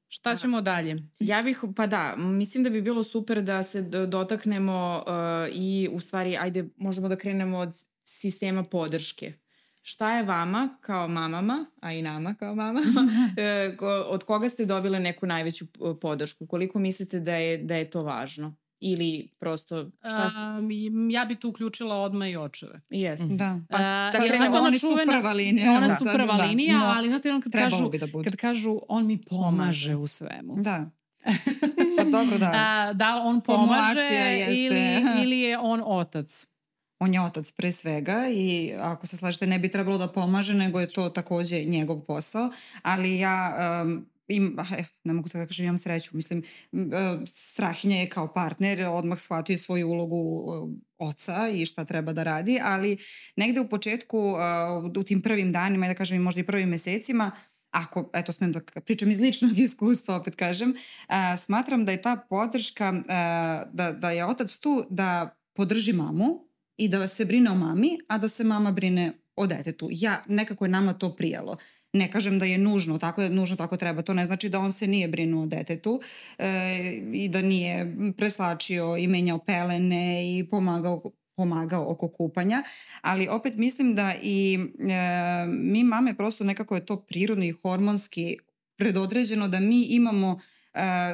A: Šta ćemo dalje?
B: Ja bih, pa da, mislim da bi bilo super da se dotaknemo uh, i u stvari, ajde, možemo da krenemo od sistema podrške Šta je vama kao mamama, a i nama kao mamama, e, od koga ste dobile neku najveću podršku? Koliko mislite da je, da je to važno? Ili prosto šta ste...
A: Um, ja bi tu uključila odma i očeve.
B: Jes.
C: Da.
B: Pa,
C: da krenemo, oni su prva linija.
A: Ona da, su prva da, linija, da. ali znate ono kad kažu, da kad kažu on mi pomaže u svemu.
C: Da. Pa dobro, da.
A: A, da on pomaže ili, ili je on otac
C: on je otac pre svega i ako se slažete ne bi trebalo da pomaže, nego je to takođe njegov posao, ali ja um, im, eh, ne mogu da kažem, imam sreću, mislim, Strahinja je kao partner, odmah shvatio svoju ulogu oca i šta treba da radi, ali negde u početku, u tim prvim danima, da kažem i možda i prvim mesecima, ako, eto, smem da pričam iz ličnog iskustva, opet kažem, smatram da je ta podrška, da, da je otac tu da podrži mamu, i da se brine o mami, a da se mama brine o detetu. Ja, nekako je nama to prijalo. Ne kažem da je nužno, tako je nužno tako treba. To ne znači da on se nije brinuo o detetu e, i da nije preslačio i menjao pelene i pomagao pomagao oko kupanja, ali opet mislim da i e, mi mame prosto nekako je to prirodno i hormonski predodređeno da mi imamo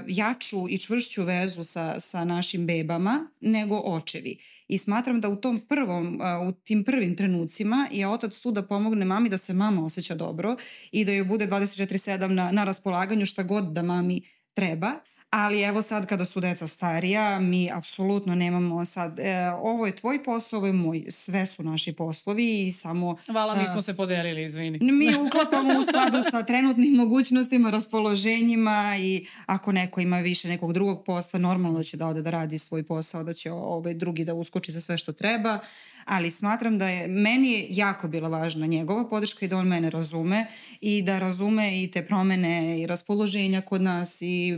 C: jaču i čvršću vezu sa, sa našim bebama nego očevi. I smatram da u tom prvom, uh, u tim prvim trenucima je otac tu da pomogne mami da se mama osjeća dobro i da joj bude 24-7 na, na raspolaganju šta god da mami treba, Ali evo sad kada su deca starija, mi apsolutno nemamo sad, e, ovo je tvoj posao, ovo je moj, sve su naši poslovi i samo...
A: Hvala, mi smo se podelili, izvini.
C: Mi uklapamo u skladu sa trenutnim mogućnostima, raspoloženjima i ako neko ima više nekog drugog posla, normalno će da ode da radi svoj posao, da će ovaj drugi da uskoči za sve što treba, ali smatram da je, meni je jako bila važna njegova podrška i da on mene razume i da razume i te promene i raspoloženja kod nas i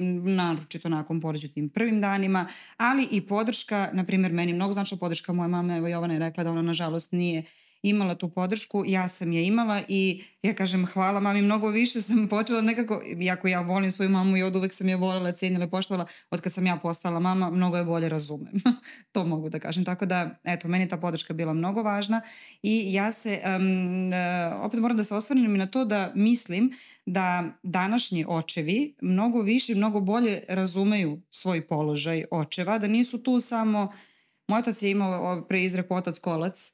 C: naročito nakon poređu tim prvim danima, ali i podrška, na primjer, meni mnogo značila podrška moje mame, evo Jovana je rekla da ona nažalost nije imala tu podršku, ja sam je imala i ja kažem hvala mami, mnogo više sam počela nekako, iako ja volim svoju mamu i od uvek sam je voljela, cijenila, poštovala, od kad sam ja postala mama, mnogo je bolje razumem. to mogu da kažem. Tako da, eto, meni ta podrška bila mnogo važna i ja se, um, uh, opet moram da se osvrnem i na to da mislim da današnji očevi mnogo više i mnogo bolje razumeju svoj položaj očeva, da nisu tu samo, moj otac je imao pre izrek otac kolac,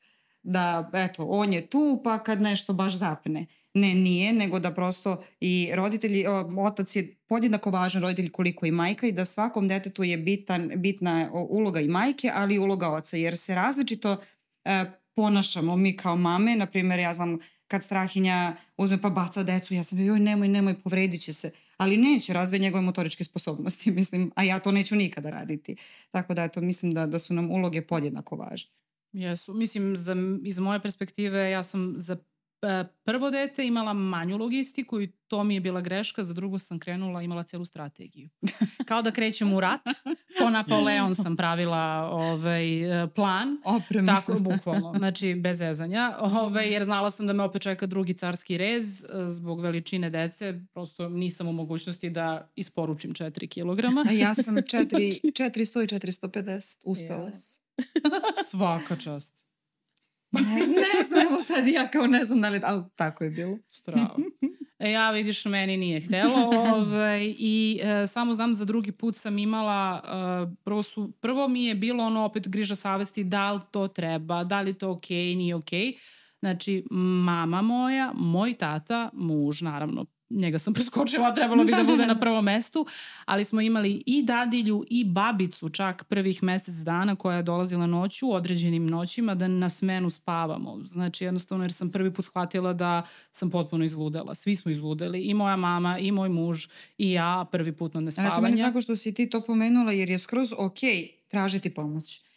C: da eto, on je tu pa kad nešto baš zapne. Ne, nije, nego da prosto i roditelji, otac je podjednako važan roditelj koliko i majka i da svakom detetu je bitan, bitna uloga i majke, ali i uloga oca, jer se različito e, ponašamo mi kao mame, na primjer ja znam kad strahinja uzme pa baca decu, ja sam joj nemoj, nemoj, povredit će se ali neće razve njegove motoričke sposobnosti, mislim, a ja to neću nikada raditi. Tako da, eto, mislim da, da su nam uloge podjednako važne.
A: Jesu. Mislim, za, iz moje perspektive ja sam za e, prvo dete imala manju logistiku i to mi je bila greška, za drugo sam krenula, imala celu strategiju. Kao da krećem u rat, po Napoleon sam pravila ovaj, e, plan.
C: Opremu.
A: Tako, bukvalno, znači bez ezanja, ovaj, jer znala sam da me opet čeka drugi carski rez e, zbog veličine dece, prosto nisam u mogućnosti da isporučim 4 kilograma.
C: A ja sam 4, 400 i 450, uspela yes.
A: Svaka čast.
C: Ne, ne znam, evo sad ja kao ne znam da li, ali tako je bilo.
A: Strava. E, ja vidiš, meni nije htelo ovaj, i e, samo znam za drugi put sam imala, e, prvo, su, prvo mi je bilo ono opet griža savesti da li to treba, da li to okej, okay, nije okej. Okay. Znači, mama moja, moj tata, muž, naravno, njega sam preskočila, trebalo bi da bude na prvom mestu, ali smo imali i dadilju i babicu čak prvih mesec dana koja je dolazila noću u određenim noćima da na smenu spavamo. Znači jednostavno jer sam prvi put shvatila da sam potpuno izludela. Svi smo izludeli, i moja mama, i moj muž, i ja prvi put na nespavanje.
C: Ali to meni drago što si ti to pomenula jer je skroz ok tražiti pomoć.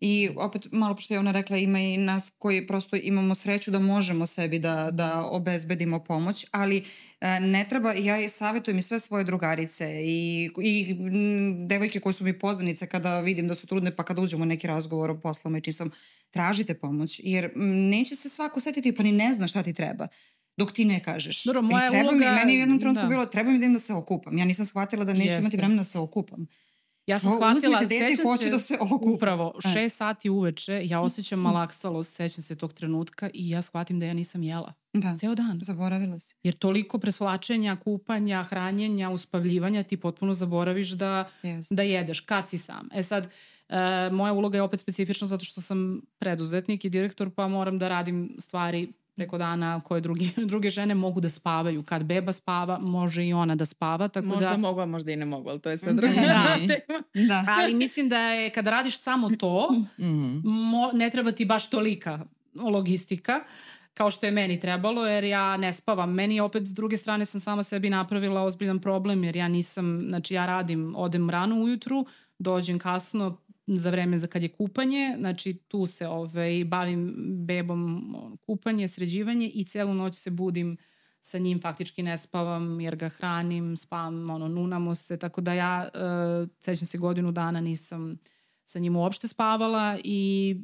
C: I opet, malo pošto je ona rekla, ima i nas koji prosto imamo sreću da možemo sebi da, da obezbedimo pomoć, ali e, ne treba, ja savjetujem i sve svoje drugarice i, i m, devojke koje su mi poznanice kada vidim da su trudne, pa kada uđemo u neki razgovor o poslom i čisom, tražite pomoć, jer m, neće se svako setiti, pa ni ne zna šta ti treba dok ti ne kažeš.
A: Dobro, moja
C: I treba
A: uloga...
C: mi, meni je u jednom trenutku da. bilo, treba mi da im da se okupam. Ja nisam shvatila da neću Jeste. imati vremena da se okupam.
A: Ja sam shvatila, sećam
C: hoće se, da se okupa.
A: upravo, e. šest sati uveče, ja osjećam malaksalost, sećam se tog trenutka i ja shvatim da ja nisam jela.
C: Da.
A: Ceo dan.
C: Zaboravila si.
A: Jer toliko presvlačenja, kupanja, hranjenja, uspavljivanja ti potpuno zaboraviš da, yes. da jedeš kad si sam. E sad, e, moja uloga je opet specifična zato što sam preduzetnik i direktor pa moram da radim stvari preko dana koje drugi, druge žene mogu da spavaju. Kad beba spava, može i ona da spava. Tako
B: možda
A: da...
B: mogu, a možda i ne mogu, ali to je sve druga
A: da. tema. Da. Ali mislim da je kada radiš samo to, mm mo, ne treba ti baš tolika logistika kao što je meni trebalo, jer ja ne spavam. Meni opet s druge strane sam sama sebi napravila ozbiljan problem, jer ja nisam, znači ja radim, odem rano ujutru, dođem kasno, za vreme za kad je kupanje, znači tu se ovaj, bavim bebom kupanje, sređivanje i celu noć se budim sa njim, faktički ne spavam jer ga hranim, spavam, ono, nunamo se, tako da ja, uh, sećam se godinu dana nisam sa njim uopšte spavala i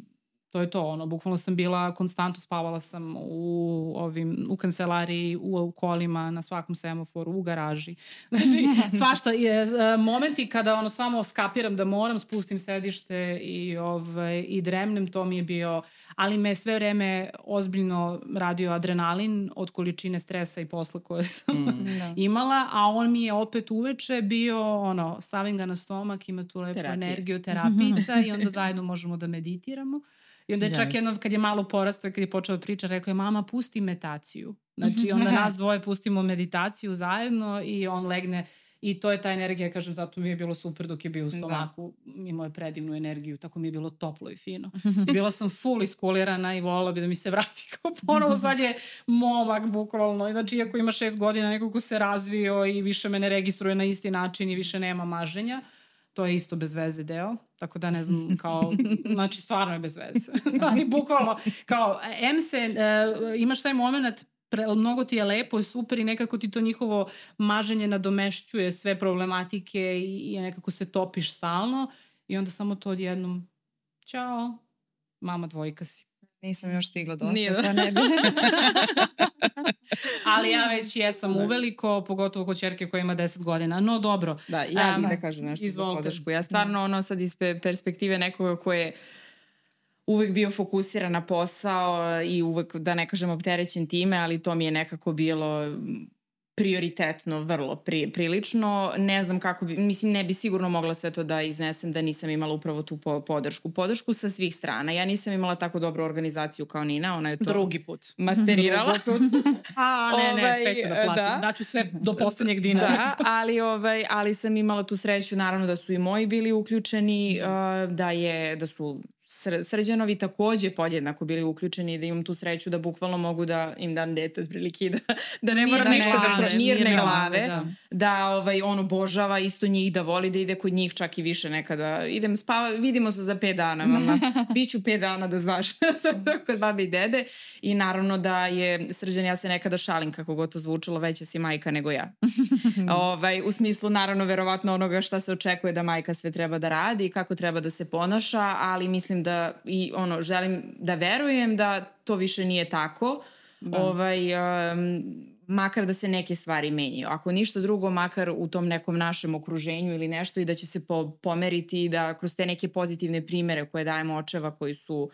A: to je to, ono, bukvalno sam bila, konstantno spavala sam u, ovim, u kancelariji, u, u kolima, na svakom semaforu, u garaži. Znači, svašta je, e, momenti kada ono samo skapiram da moram, spustim sedište i, ovaj, i dremnem, to mi je bio, ali me sve vreme ozbiljno radio adrenalin od količine stresa i posla koje sam mm. Da. imala, a on mi je opet uveče bio, ono, stavim ga na stomak, ima tu lepu Terapije. energiju, terapica i onda zajedno možemo da meditiramo. I onda je čak jedno, kad je malo porastao i kad je počeo da priča, rekao je, mama, pusti meditaciju. Znači, onda nas dvoje pustimo meditaciju zajedno i on legne I to je ta energija, kažem, zato mi je bilo super dok je bio u da. stomaku. Da. Imao je predivnu energiju, tako mi je bilo toplo i fino. I bila sam full iskulirana i volila bi da mi se vrati kao ponovo. Sad je momak, bukvalno. Znači, iako ima šest godina, nekako se razvio i više me ne registruje na isti način i više nema maženja to je isto bez veze deo, tako da ne znam, kao, znači stvarno je bez veze. Ali bukvalno, kao, M se, uh, imaš taj moment pre, mnogo ti je lepo super i nekako ti to njihovo maženje nadomešćuje sve problematike i, i nekako se topiš stalno i onda samo to odjednom, ćao, mama dvojka si.
C: Nisam još stigla do Nije. pa ne bi.
A: Ali ja već jesam da. uveliko, pogotovo kod čerke koja ima 10 godina. No dobro.
B: Da, ja bih um, da kažem nešto izvolite. za podršku. Ja stvarno ono sad iz perspektive nekoga koje je uvek bio fokusiran na posao i uvek, da ne kažem, opterećen time, ali to mi je nekako bilo prioritetno, vrlo pri, prilično. Ne znam kako bi, mislim, ne bi sigurno mogla sve to da iznesem da nisam imala upravo tu po, podršku. Podršku sa svih strana. Ja nisam imala tako dobru organizaciju kao Nina, ona je to...
A: Drugi put.
B: Masterirala.
A: Drugi put. A, ne, ne, ovaj, sve ću da platim. Da. Daću sve do poslednjeg dinara.
B: Da, ali, ovaj, ali sam imala tu sreću, naravno da su i moji bili uključeni, uh, da, je, da su Srđanovi takođe podjednako bili uključeni i da imam tu sreću da bukvalno mogu da im dam dete otprilike da, da ne mora ništa da pre, mirne, mirne glave, da, da ovaj, on obožava isto njih, da voli da ide kod njih čak i više nekada. Idem spava, vidimo se za pet dana, mama. Biću pet dana da znaš kod babi i dede. I naravno da je Srđan, ja se nekada šalim kako god to zvučalo, veća si majka nego ja. ovaj, u smislu naravno verovatno onoga šta se očekuje da majka sve treba da radi i kako treba da se ponaša, ali mislim da i ono, želim da verujem da to više nije tako. Da. Ovaj, um, makar da se neke stvari menjaju. Ako ništa drugo, makar u tom nekom našem okruženju ili nešto i da će se po, pomeriti i da kroz te neke pozitivne primere koje dajemo očeva koji su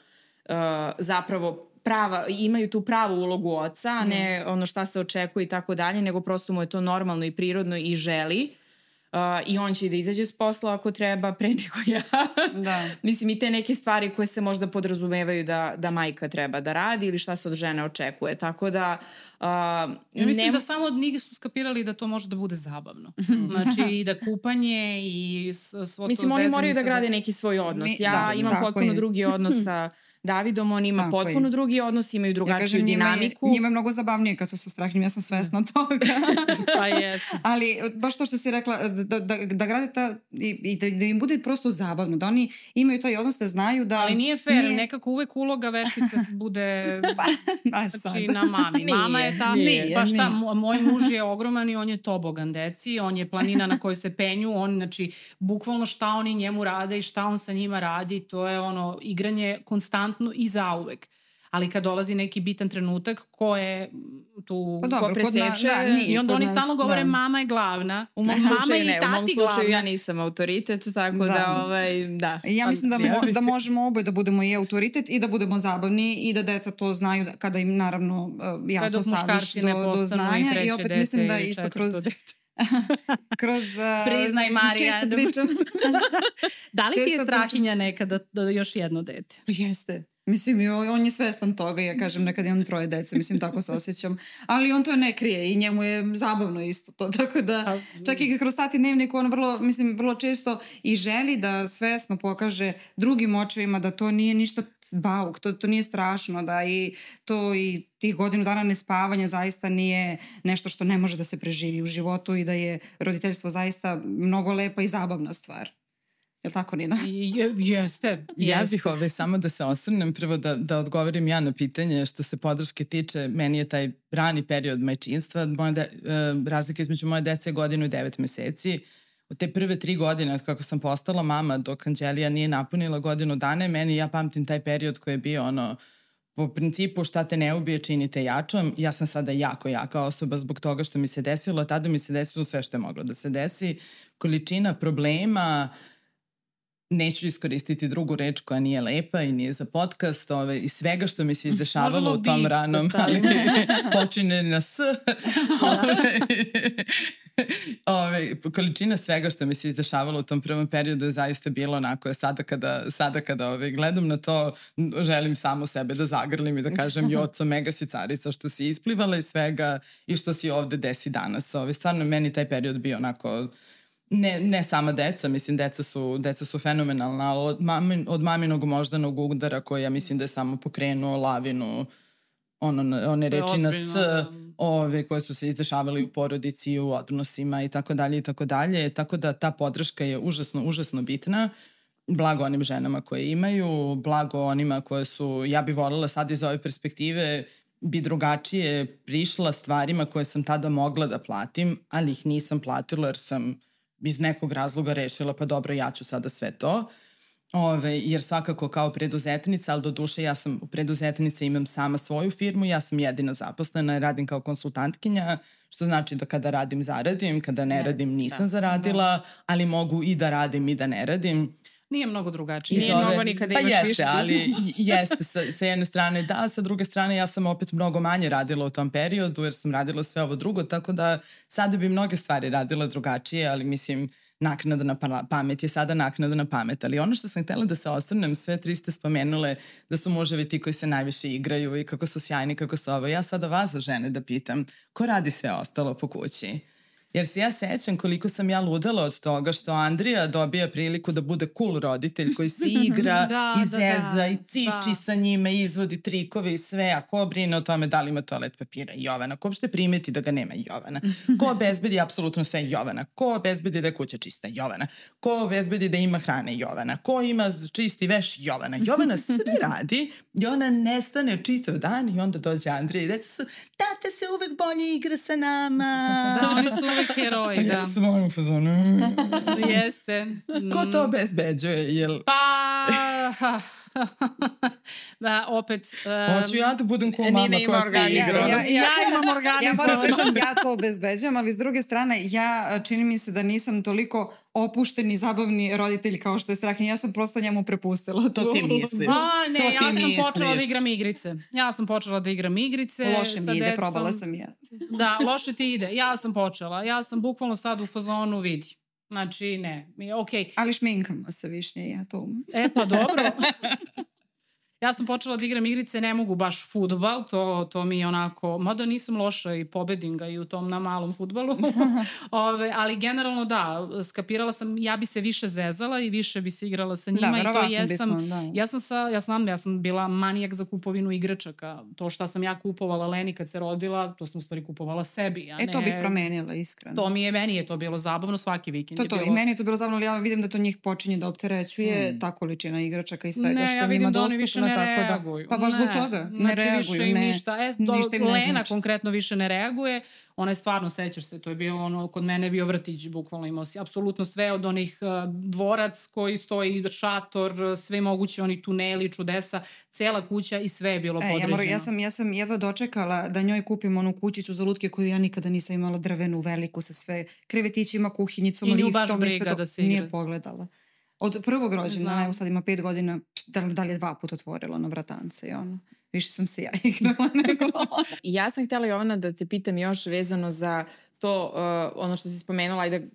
B: uh, zapravo prava, imaju tu pravu ulogu oca, a ne yes. ono šta se očekuje i tako dalje, nego prosto mu je to normalno i prirodno i želi Uh, i on će i da izađe s posla ako treba pre nego ja. Da. Mislim i te neke stvari koje se možda podrazumevaju da, da majka treba da radi ili šta se od žene očekuje. Tako da Uh,
A: ja mislim ne... da samo od njih su skapirali da to može da bude zabavno. Znači i da kupanje i svo to
B: Mislim oni moraju da grade neki svoj odnos. Mi, ja da, imam potpuno je. drugi odnos sa Davidom, on ima Tako potpuno je. drugi odnos, imaju drugačiju ja kažem, dinamiku.
C: Njima je, njima je mnogo zabavnije kad su sa strahnim, ja sam svesna toga.
A: pa jes.
C: Ali baš to što si rekla, da, da, da grade ta, i, i da, da im bude prosto zabavno, da oni imaju taj odnos da znaju da...
A: Ali nije fair, nije... nekako uvek uloga veštice bude pa, pa znači, na mami. Nije, Mama je ta, nije, pa šta, nije. moj muž je ogroman i on je tobogan deci, on je planina na kojoj se penju, on, znači, bukvalno šta oni njemu rade i šta on sa njima radi, to je ono, igranje konstantno konstantno i zauvek. Ali kad dolazi neki bitan trenutak ko je tu pa dobro, ko preseče na, da, nije, i onda oni nas, stalno govore da. mama je glavna.
B: U mom slučaju ne, u mom slučaju glavna. ja nisam autoritet tako da, da ovaj da.
C: Ja mislim da, mo, da možemo oboje da budemo i autoritet i da budemo zabavni i da deca to znaju kada im naravno uh, jasno staviš do, do znanja i, i opet mislim da isto kroz dete kroz... Uh,
A: Priznaj Marija. Često pričam. da li ti je strahinja nekada da, da još jedno dete?
C: Pa jeste. Mislim, on je svestan toga, ja kažem, nekad imam troje dece, mislim, tako se osjećam. Ali on to ne krije i njemu je zabavno isto to, tako da čak i kroz tati dnevnik on vrlo, mislim, vrlo često i želi da svesno pokaže drugim očevima da to nije ništa bauk, to, to nije strašno, da i to i tih godinu dana nespavanja zaista nije nešto što ne može da se preživi u životu i da je roditeljstvo zaista mnogo lepa i zabavna stvar. Je li tako, Nina?
A: Je, jeste.
D: Ja bih ovdje samo da se osvrnem, prvo da, da odgovorim ja na pitanje što se podrške tiče, meni je taj rani period majčinstva, moja de, uh, razlika između moje dece je godinu i devet meseci, u te prve tri godine kako sam postala mama dok Anđelija nije napunila godinu dane, meni ja pamtim taj period koji je bio ono, po principu šta te ne ubije činite jačom. Ja sam sada jako jaka osoba zbog toga što mi se desilo. Tada mi se desilo sve što je moglo da se desi. Količina problema, uh, neću iskoristiti drugu reč koja nije lepa i nije za podcast ove, i svega što mi se izdešavalo u tom ranom ali, počine na s ove, Ove, količina svega što mi se izdešavalo u tom prvom periodu je zaista bilo onako, sada kada, sada kada ove, gledam na to, želim samo sebe da zagrlim i da kažem Joco, mega si carica što si isplivala iz svega i što si ovde desi danas. Ove, stvarno, meni taj period bio onako ne, ne sama deca, mislim, deca su, deca su fenomenalna, ali od, mamin, od maminog moždanog udara koji ja mislim da je samo pokrenuo lavinu ono, one reči na s, da. ove, koje su se izdešavali u porodici, u odnosima i tako dalje i tako dalje. Tako da ta podrška je užasno, užasno bitna. Blago onim ženama koje imaju, blago onima koje su, ja bih voljela sad iz ove perspektive, bi drugačije prišla stvarima koje sam tada mogla da platim, ali ih nisam platila jer sam iz nekog razloga rešila pa dobro ja ću sada sve to. Ove, jer svakako kao preduzetnica, ali do duše ja sam u preduzetnice imam sama svoju firmu, ja sam jedina zaposlena, radim kao konsultantkinja, što znači da kada radim zaradim, kada ne, ne radim nisam da, zaradila, da. ali mogu i da radim i da ne radim.
A: Nije mnogo drugačije.
B: Nije ove, mnogo nikada
D: pa
B: imaš
D: jeste,
B: više.
D: ali jeste sa, sa jedne strane da, sa druge strane ja sam opet mnogo manje radila u tom periodu jer sam radila sve ovo drugo, tako da sada bi mnoge stvari radila drugačije, ali mislim naknada na pamet je sada naknada na pamet, ali ono što sam htela da se osvrnem, sve tri ste spomenule da su muževi ti koji se najviše igraju i kako su sjajni, kako su ovo. Ja sada vas žene da pitam, ko radi sve ostalo po kući? Jer se ja sećam koliko sam ja ludala od toga što Andrija dobija priliku da bude cool roditelj koji se igra da, i zeza da, da, i ciči da. sa njima, izvodi trikove i sve, a ko brine o tome da li ima toalet papira? Jovana, ko uopšte primeti da ga nema? Jovana, ko obezbedi apsolutno sve? Jovana, ko obezbedi da je kuća čista? Jovana, ko obezbedi da ima hrane? Jovana, ko ima čisti veš? Jovana. Jovana sve radi i ona nestane čitav dan i onda dođe Andrija i deca su, tata se uvek bolje igra sa nama.
A: Da, oni su uvek heroji, da. Ja
D: sam ovim fazonu.
A: Jeste.
D: Ko to obezbeđuje? Jel...
A: Pa... da, opet...
D: Um, Hoću ja da budem ko mama koja se igra.
C: Ja, ja, ja,
A: ja imam organizovano.
C: Ja moram priznam, ja to obezbeđujem, ali s druge strane, ja čini mi se da nisam toliko opušten i zabavni roditelj kao što je Strahinja. Ja sam prosto njemu prepustila.
D: To ti misliš.
A: A, ne, to ja sam misliš. počela da igram igrice. Ja sam počela da igram igrice.
C: Loše mi ide, decom. probala sam ja.
A: da, loše ti ide. Ja sam počela. Ja sam bukvalno sad u fazonu vidi Znači, ne, mi. Okay.
C: Ali šminkamo se višnje, ja to umem.
A: E, pa dobro. Ja sam počela da igram igrice, ne mogu baš futbal, to, to mi je onako, mada nisam loša i pobedim ga i u tom na malom futbalu, Ove, ali generalno da, skapirala sam, ja bi se više zezala i više bi se igrala sa njima da, i to jesam, bismo, da. ja sam sa, ja znam, ja sam bila manijak za kupovinu igračaka, to šta sam ja kupovala Leni kad se rodila, to sam u stvari kupovala sebi, a
C: e,
A: ne...
C: to bih promenila, iskreno.
A: To mi je, meni je to bilo zabavno, svaki vikend
C: to, to,
A: je bilo...
C: i meni je to bilo zabavno, ali ja vidim da to njih počinje da opterećuje, mm. ta količina igračaka i svega ne, što ja njima da dostupno
A: ne
C: tako
A: da...
C: Pa baš zbog toga, ne znači, reaguju. Više
A: ne, ništa. E, do, ništa im ne Lena znači. konkretno više ne reaguje. Ona je stvarno, sećaš se, to je bio ono, kod mene je bio vrtić, bukvalno imao si apsolutno sve od onih uh, dvorac koji stoji, šator, sve moguće, oni tuneli, čudesa, cela kuća i sve je bilo e, podređeno. Ja, mora,
C: ja, sam, ja sam jedva dočekala da njoj kupim onu kućicu za lutke koju ja nikada nisam imala drvenu, veliku, sa sve krevetićima, kuhinjicom, I liftom i sve to. Da se Nije pogledala. Od prvog rođena, evo sad ima pet godina, da, da li je dva puta otvorila na vratance i ono. Više sam se ja igrala nego
B: Ja sam htjela Jovana da te pitam još vezano za to, uh, ono što si spomenula, ajde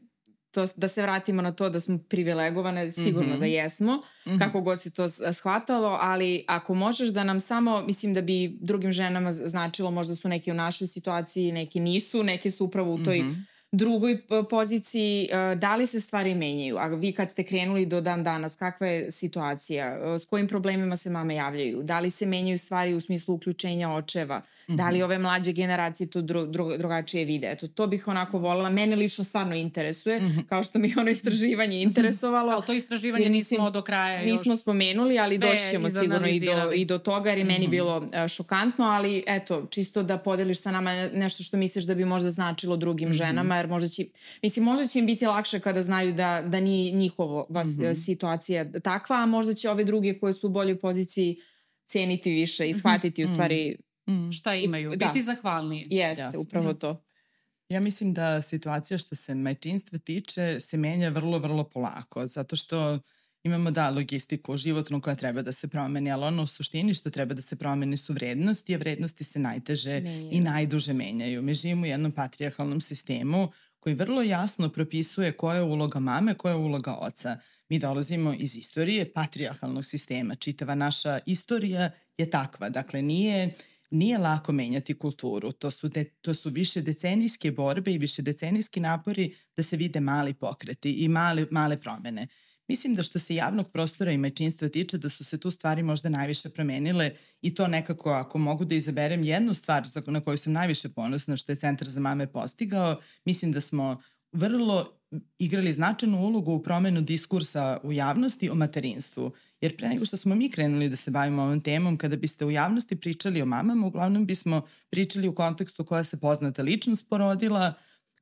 B: to, da se vratimo na to da smo privilegovane, sigurno mm -hmm. da jesmo, mm -hmm. kako god si to shvatalo, ali ako možeš da nam samo, mislim da bi drugim ženama značilo možda su neki u našoj situaciji, neki nisu, neki su upravo u toj mm -hmm drugoj poziciji, e, da li se stvari menjaju? A vi kad ste krenuli do dan danas, kakva je situacija? E, s kojim problemima se mame javljaju? Da li se menjaju stvari u smislu uključenja očeva? Mm -hmm. Da li mhm. ove mlađe generacije to dru, dru, drugačije vide? Eto, to bih onako voljela. Mene lično stvarno interesuje, mm -hmm. kao što mi ono istraživanje interesovalo.
A: ali to istraživanje nismo do kraja
B: još. Nismo spomenuli, ali doći ćemo sigurno i do, i do toga, jer je mm -hmm. meni mhm. bilo šokantno, ali eto, čisto da podeliš sa nama nešto što misliš da bi možda značilo drugim ženama, jer možda će, mislim, možda će im biti lakše kada znaju da, da ni njihovo vas, mm -hmm. situacija takva, a možda će ove druge koje su u boljoj poziciji ceniti više i shvatiti mm -hmm. u stvari
A: mm. šta imaju, da. biti zahvalniji.
B: Jeste, Jasne. upravo to.
D: Ja mislim da situacija što se majčinstva tiče se menja vrlo, vrlo polako, zato što imamo da logistiku životnu koja treba da se promeni, ali ono u suštini što treba da se promeni su vrednosti, a vrednosti se najteže menjaju. i najduže menjaju. Mi živimo u jednom patrijarhalnom sistemu koji vrlo jasno propisuje koja je uloga mame, koja je uloga oca. Mi dolazimo iz istorije patrijarhalnog sistema. Čitava naša istorija je takva. Dakle, nije nije lako menjati kulturu. To su, de, to su više decenijske borbe i više decenijski napori da se vide mali pokreti i male, male promene. Mislim da što se javnog prostora i majčinstva tiče da su se tu stvari možda najviše promenile i to nekako ako mogu da izaberem jednu stvar na koju sam najviše ponosna što je Centar za mame postigao, mislim da smo vrlo igrali značajnu ulogu u promenu diskursa u javnosti o materinstvu. Jer pre nego što smo mi krenuli da se bavimo ovom temom, kada biste u javnosti pričali o mamama, uglavnom bismo pričali u kontekstu koja se poznata ličnost porodila,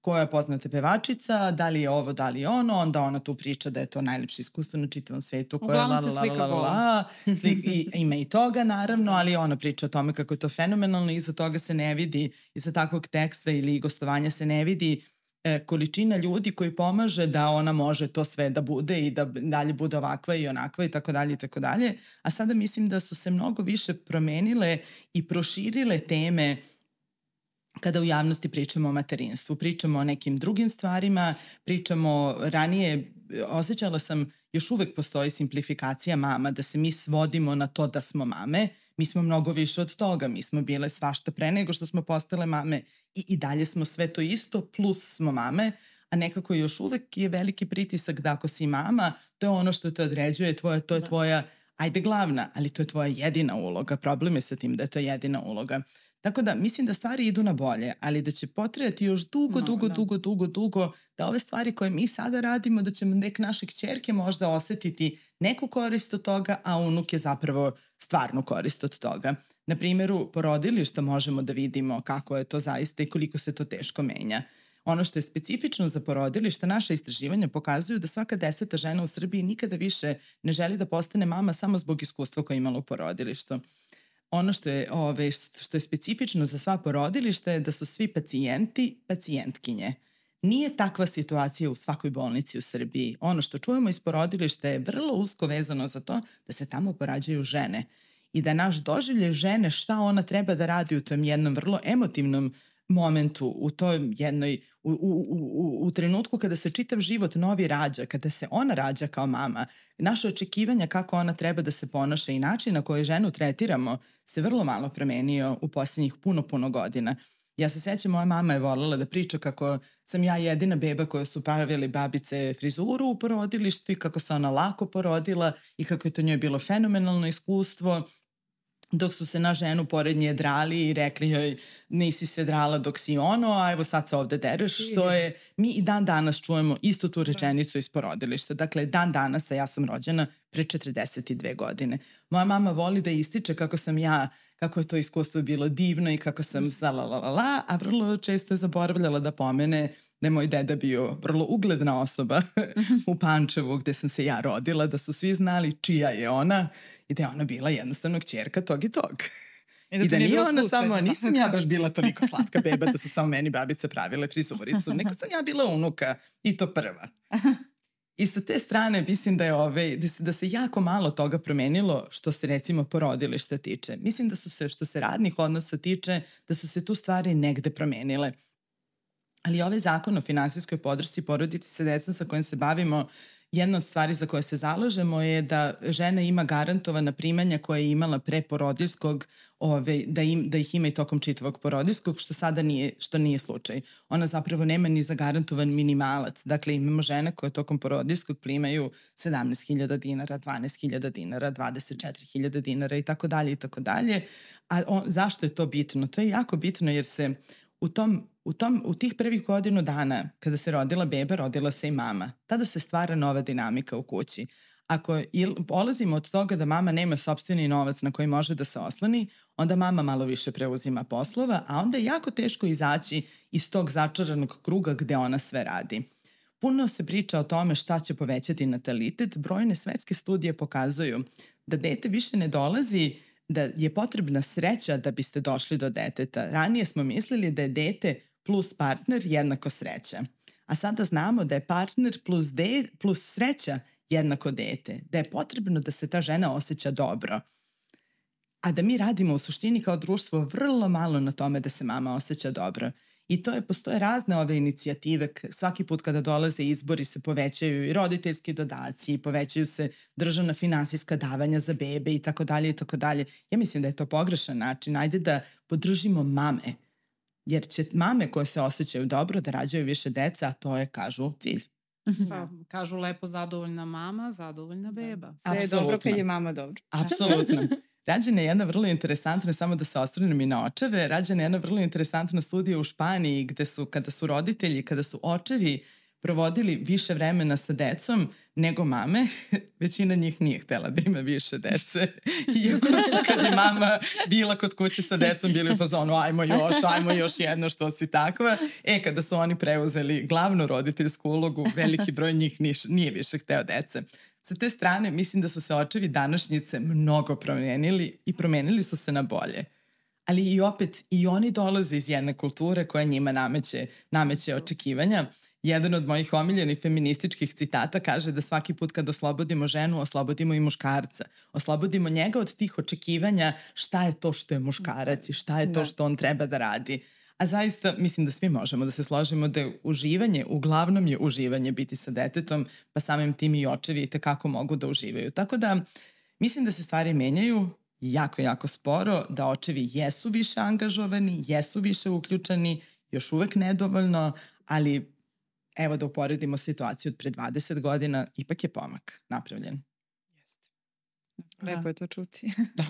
D: koja je poznata pevačica, da li je ovo, da li je ono, onda ona tu priča da je to najlepše iskustvo na čitavom svetu.
A: Koja Uglavnom se slika la, la, la, la,
D: slik, i, Ima i toga, naravno, ali ona priča o tome kako je to fenomenalno i iza toga se ne vidi, iza takvog teksta ili gostovanja se ne vidi e, količina ljudi koji pomaže da ona može to sve da bude i da dalje bude ovakva i onakva i tako dalje i tako dalje. A sada mislim da su se mnogo više promenile i proširile teme kada u javnosti pričamo o materinstvu, pričamo o nekim drugim stvarima, pričamo ranije, osjećala sam, još uvek postoji simplifikacija mama, da se mi svodimo na to da smo mame, mi smo mnogo više od toga, mi smo bile svašta pre nego što smo postale mame i, i dalje smo sve to isto, plus smo mame, a nekako još uvek je veliki pritisak da ako si mama, to je ono što te određuje, tvoje, to je da. tvoja, ajde glavna, ali to je tvoja jedina uloga, problem je sa tim da je to jedina uloga. Tako da mislim da stvari idu na bolje, ali da će potrebati još dugo, no, dugo, no. dugo, dugo, dugo da ove stvari koje mi sada radimo, da ćemo nek naše kćerke možda osetiti neku korist od toga, a unuke zapravo stvarnu korist od toga. Na primjeru porodilišta možemo da vidimo kako je to zaista i koliko se to teško menja. Ono što je specifično za porodilišta, naša istraživanja pokazuju da svaka deseta žena u Srbiji nikada više ne želi da postane mama samo zbog iskustva koje je imala u porodilištu ono što je, ove, što je specifično za sva porodilišta je da su svi pacijenti pacijentkinje. Nije takva situacija u svakoj bolnici u Srbiji. Ono što čujemo iz porodilišta je vrlo usko vezano za to da se tamo porađaju žene i da naš doživlje žene šta ona treba da radi u tom jednom vrlo emotivnom momentu, u toj jednoj, u, u, u, u trenutku kada se čitav život novi rađa, kada se ona rađa kao mama, naše očekivanja kako ona treba da se ponaša i način na koji ženu tretiramo se vrlo malo promenio u posljednjih puno, puno godina. Ja se sećam, moja mama je voljela da priča kako sam ja jedina beba koja su pravili babice frizuru u porodilištu i kako se ona lako porodila i kako je to njoj bilo fenomenalno iskustvo dok su se na ženu pored nje drali i rekli joj nisi se drala dok si ono, a evo sad se ovde dereš, što je, mi i dan danas čujemo istu tu rečenicu iz porodilišta. Dakle, dan danas, a ja sam rođena pre 42 godine. Moja mama voli da ističe kako sam ja, kako je to iskustvo bilo divno i kako sam la la la la, a vrlo često je zaboravljala da pomene da je moj deda bio vrlo ugledna osoba u Pančevu gde sam se ja rodila, da su svi znali čija je ona i da je ona bila jednostavno kćerka tog i tog. I da, I da nije ona slučaj. samo, nisam ja baš bila toliko slatka beba da su samo meni babice pravile frizuricu, nego sam ja bila unuka i to prva. I sa te strane mislim da je ove, da se, da se jako malo toga promenilo što se recimo porodilišta tiče. Mislim da su se, što se radnih odnosa tiče, da su se tu stvari negde promenile. Ali ovaj zakon o finansijskoj podršci porodici sa decom sa kojim se bavimo jedna od stvari za koje se zalažemo je da žena ima garantovana primanja koje je imala pre porodiljskog, ove, da, im, da ih ima i tokom čitavog porodiljskog, što sada nije, što nije slučaj. Ona zapravo nema ni zagarantovan minimalac. Dakle, imamo žene koje tokom porodiljskog primaju 17.000 dinara, 12.000 dinara, 24.000 dinara i tako dalje i tako dalje. A on, zašto je to bitno? To je jako bitno jer se u tom u, tom, u tih prvih godinu dana kada se rodila beba, rodila se i mama. Tada se stvara nova dinamika u kući. Ako polazimo od toga da mama nema sobstveni novac na koji može da se oslani, onda mama malo više preuzima poslova, a onda je jako teško izaći iz tog začaranog kruga gde ona sve radi. Puno se priča o tome šta će povećati natalitet. Brojne svetske studije pokazuju da dete više ne dolazi da je potrebna sreća da biste došli do deteta. Ranije smo mislili da je dete plus partner jednako sreća. A sada znamo da je partner plus, de, plus sreća jednako dete. Da je potrebno da se ta žena osjeća dobro. A da mi radimo u suštini kao društvo vrlo malo na tome da se mama osjeća dobro. I to je, postoje razne ove inicijative, svaki put kada dolaze izbori se povećaju i roditeljski dodaci, povećaju se državna finansijska davanja za bebe i tako dalje i tako dalje. Ja mislim da je to pogrešan način. Ajde da podržimo mame, jer će mame koje se osjećaju dobro da rađaju više deca, a to je, kažu, cilj.
A: Pa, kažu lepo zadovoljna mama, zadovoljna beba.
B: Sve je dobro kad je mama dobro.
D: Apsolutno. Rađena je jedna vrlo interesantna, samo da se osvrnem i na očeve, rađena je jedna vrlo interesantna studija u Španiji gde su, kada su roditelji, kada su očevi provodili više vremena sa decom nego mame, većina njih nije htela da ima više dece. Iako su kad je mama bila kod kuće sa decom bili u fazonu ajmo još, ajmo još jedno što si takva. E, kada su oni preuzeli glavnu roditeljsku ulogu, veliki broj njih niš, nije više hteo dece. Sa te strane mislim da su se očevi današnjice mnogo promenili i promenili su se na bolje. Ali i opet i oni dolaze iz jedne kulture koja njima nameće, nameće očekivanja. Jedan od mojih omiljenih feminističkih citata kaže da svaki put kad oslobodimo ženu, oslobodimo i muškarca. Oslobodimo njega od tih očekivanja šta je to što je muškarac i šta je to da. što on treba da radi. A zaista mislim da svi možemo da se složimo da je uživanje, uglavnom je uživanje biti sa detetom, pa samim tim i očevi i tekako mogu da uživaju. Tako da mislim da se stvari menjaju jako, jako sporo, da očevi jesu više angažovani, jesu više uključeni, još uvek nedovoljno, ali evo da uporedimo situaciju od pre 20 godina, ipak je pomak napravljen.
C: Lepo da. je to čuti. Da,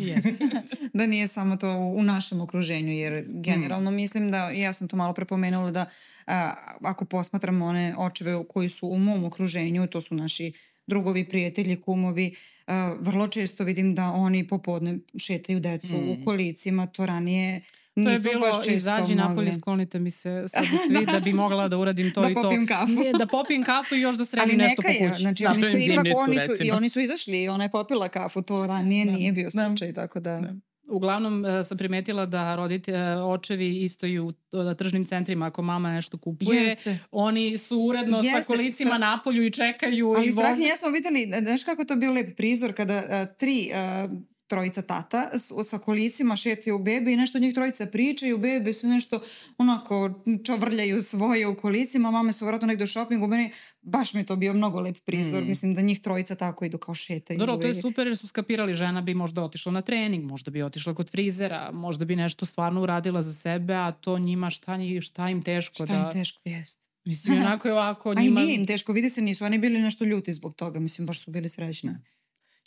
C: da nije samo to u, u našem okruženju, jer generalno mm. mislim da, ja sam to malo prepomenula da a, ako posmatramo one očeve koji su u mom okruženju, to su naši drugovi, prijatelji, kumovi, a, vrlo često vidim da oni popodne šetaju decu mm. u kolicima, to ranije
A: To je bilo, izađi napolje, sklonite mi se sad svi da bi mogla da uradim to
C: da
A: i to.
C: Da popijem kafu.
A: Nije, da popijem kafu i još da sredim nešto po kući.
C: Znači, oni su ipak, oni su, i oni su izašli i ona je popila kafu, to ranije da. nije bio slučaj, da. tako da... da.
A: Uglavnom uh, sam primetila da rodite, uh, očevi isto i u uh, tržnim centrima ako mama nešto kupuje, Jeste. oni su uredno Jeste. sa kolicima Stra... napolju i čekaju
C: Ali
A: i voze. Ali
C: ja smo videli, znaš kako to bio lep prizor kada uh, tri uh, trojica tata sa kolicima šetaju u bebe i nešto njih trojica pričaju, bebe su nešto onako čovrljaju svoje u kolicima, mame su vratno negde u šopingu, meni baš mi je to bio mnogo lep prizor, mm. mislim da njih trojica tako idu kao šetaju.
A: Dobro, to je super jer su skapirali, žena bi možda otišla na trening, možda bi otišla kod frizera, možda bi nešto stvarno uradila za sebe, a to njima šta, šta im teško
C: šta
A: da...
C: Šta im teško, jest.
A: Mislim, onako je ovako njima...
C: A i nije im teško, vidi se nisu, oni bili nešto ljuti zbog toga, mislim, baš su bili srećni.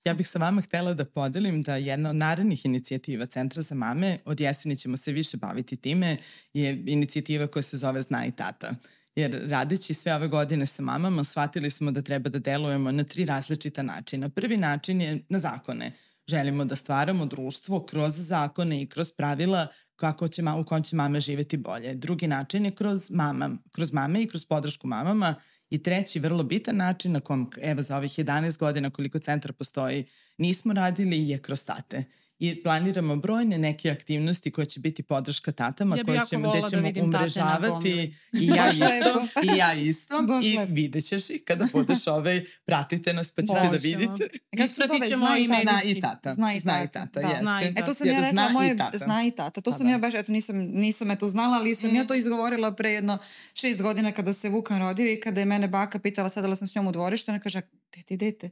D: Ja bih sa vama htela da podelim da jedna od narednih inicijativa Centra za mame, od jeseni ćemo se više baviti time, je inicijativa koja se zove Zna i tata. Jer radeći sve ove godine sa mamama, shvatili smo da treba da delujemo na tri različita načina. Prvi način je na zakone. Želimo da stvaramo društvo kroz zakone i kroz pravila kako će, u kojem će mame živeti bolje. Drugi način je kroz, mama, kroz mame i kroz podršku mamama I treći vrlo bitan način na kom, evo za ovih 11 godina koliko centar postoji, nismo radili je kroz tate i planiramo brojne neke aktivnosti koje će biti podrška tatama
A: ja
D: koje ćemo, gde
A: da
D: ćemo da umrežavati i ja isto, i ja isto i vidjet ćeš ih kada budeš ovaj, pratite nas pa ćete Bož, da vidite.
A: Ispratit ćemo i
D: Zna i tata.
C: Zna i tata, tata da. Zna i tata. E to sam ja rekla, moje zna i tata. To pa sam da. ja baš, eto nisam, nisam eto znala, ali sam mm. ja to izgovorila pre jedno šest godina kada se Vukan rodio i kada je mene baka pitala, sadala sam s njom u dvorištu, ona kaže, dete, dete.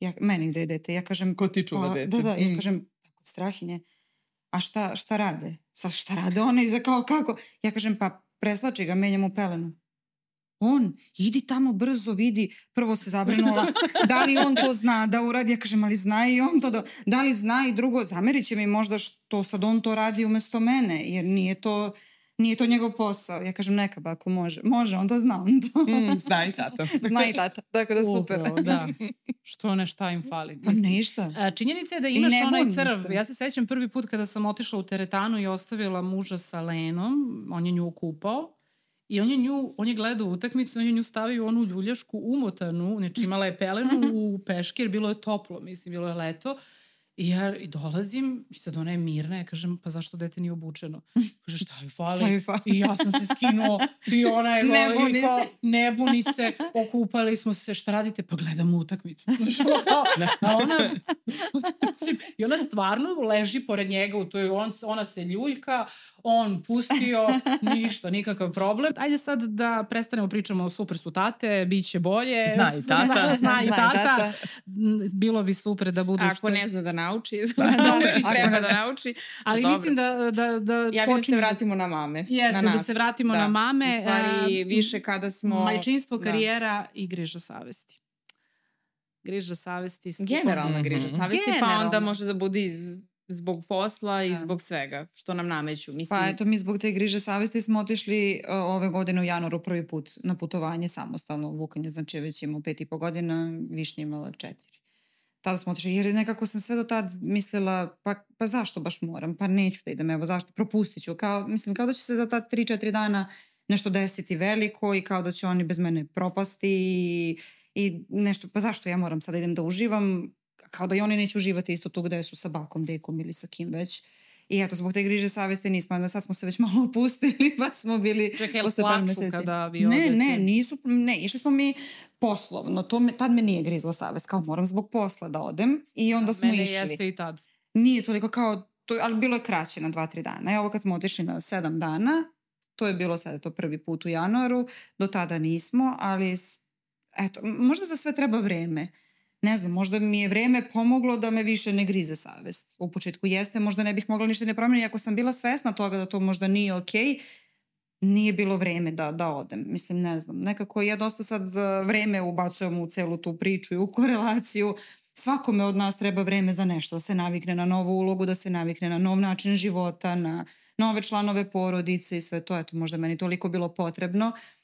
C: Ja, meni gde je dete? Ja kažem...
D: Ko ti čuva dete?
C: Da, da, ja mm. Kažem, strahinje, a šta, šta rade? Sa šta rade one? Za kao kako? Ja kažem, pa preslači ga, menjam u pelenu. On, idi tamo brzo, vidi, prvo se zabrinula, da li on to zna da uradi, ja kažem, ali zna i on to, da, da li zna i drugo, zamerit će mi možda što sad on to radi umesto mene, jer nije to, nije to njegov posao. Ja kažem neka ba ako može. Može, on to zna. On to.
D: Mm, zna i tata.
C: zna i tata, tako da super.
A: Upravo, da. Što ne šta im fali.
C: Pa ništa.
A: Činjenica je da imaš onaj crv. Se. Ja se sećam prvi put kada sam otišla u teretanu i ostavila muža sa Lenom, on je nju kupao. I on je nju, on je gledao utakmicu, on je nju stavio u onu ljuljašku umotanu, znači imala je pelenu u peške jer bilo je toplo, mislim, bilo je leto. I ja i dolazim i sad ona je mirna, ja kažem, pa zašto dete nije obučeno? Kaže, šta je fali?
C: šta fali?
A: I ja sam se skinuo i ona je
C: ne buni
A: kao, se. ne buni se, okupali smo se, šta radite? Pa gledamo utakmicu. a ona, I ona stvarno leži pored njega, u toj, on, ona se ljuljka, on pustio, ništa, nikakav problem. Ajde sad da prestanemo pričamo o super su tate, bit će bolje.
D: Zna i tata.
A: Zna, zna i
C: Zna i
A: tata.
C: tata.
A: Bilo bi super da budu
B: Ako
A: što...
B: ne zna da nauči,
C: da,
B: nauči
C: ako
B: treba
C: ne
B: da nauči.
A: Ali
B: Dobro.
A: mislim da, da, da
B: Ja bih da se vratimo na mame.
A: Jeste,
B: na
A: da se vratimo na mame.
B: U stvari,
A: a,
B: više kada smo...
A: Majčinstvo,
B: Da.
A: karijera i griža savesti. Griža savesti.
B: Generalna
D: Mhm.
B: griža savesti, pa
A: Generalno.
B: onda može da bude iz, zbog posla i
C: Da.
B: zbog svega što nam nameću. Mislim,
C: Pa eto, mi zbog te griže savesti smo otišli uh, ove godine u januaru prvi put na putovanje samostalno. Vukan je znači već imao pet i po godina, Višnja je imala četiri. Tada smo otišli, jer nekako sam sve do tad mislila, pa, pa zašto baš moram, pa neću da idem, evo zašto, propustit ću. Kao, mislim, kao da će se za ta tri, četiri dana nešto desiti veliko i kao da će oni bez mene propasti i, i nešto, pa zašto ja moram sada idem da uživam, kao da i oni neće uživati isto tu gde su sa bakom, dekom ili sa kim već. I eto, zbog te griže savesti nismo, onda sad smo se već malo opustili, pa smo bili
A: Čekaj, jel
C: posle par
A: plaču
C: meseci.
A: kada vi
C: Ne,
A: odete?
C: ne, nisu, ne, išli smo mi poslovno, to me, tad me nije grizla savest, kao moram zbog posla da odem i onda smo
A: Mene
C: išli.
A: jeste i tad.
C: Nije toliko kao, to, ali bilo je kraće na dva, tri dana. I ovo kad smo otišli na sedam dana, to je bilo sada to prvi put u januaru, do tada nismo, ali eto, možda za sve treba vreme. Ne znam, možda mi je vreme pomoglo da me više ne grize savest. U početku jeste, možda ne bih mogla ništa ne promeniti. Ako sam bila svesna toga da to možda nije okej, nije bilo vreme da, da odem. Mislim, ne znam. Nekako ja dosta sad uh, vreme ubacujem u celu tu priču i u korelaciju. Svakome od nas treba vreme za nešto, da se navikne na novu ulogu, da se navikne na nov način života, na nove članove porodice i sve to. Eto, možda meni toliko bilo potrebno. Mm,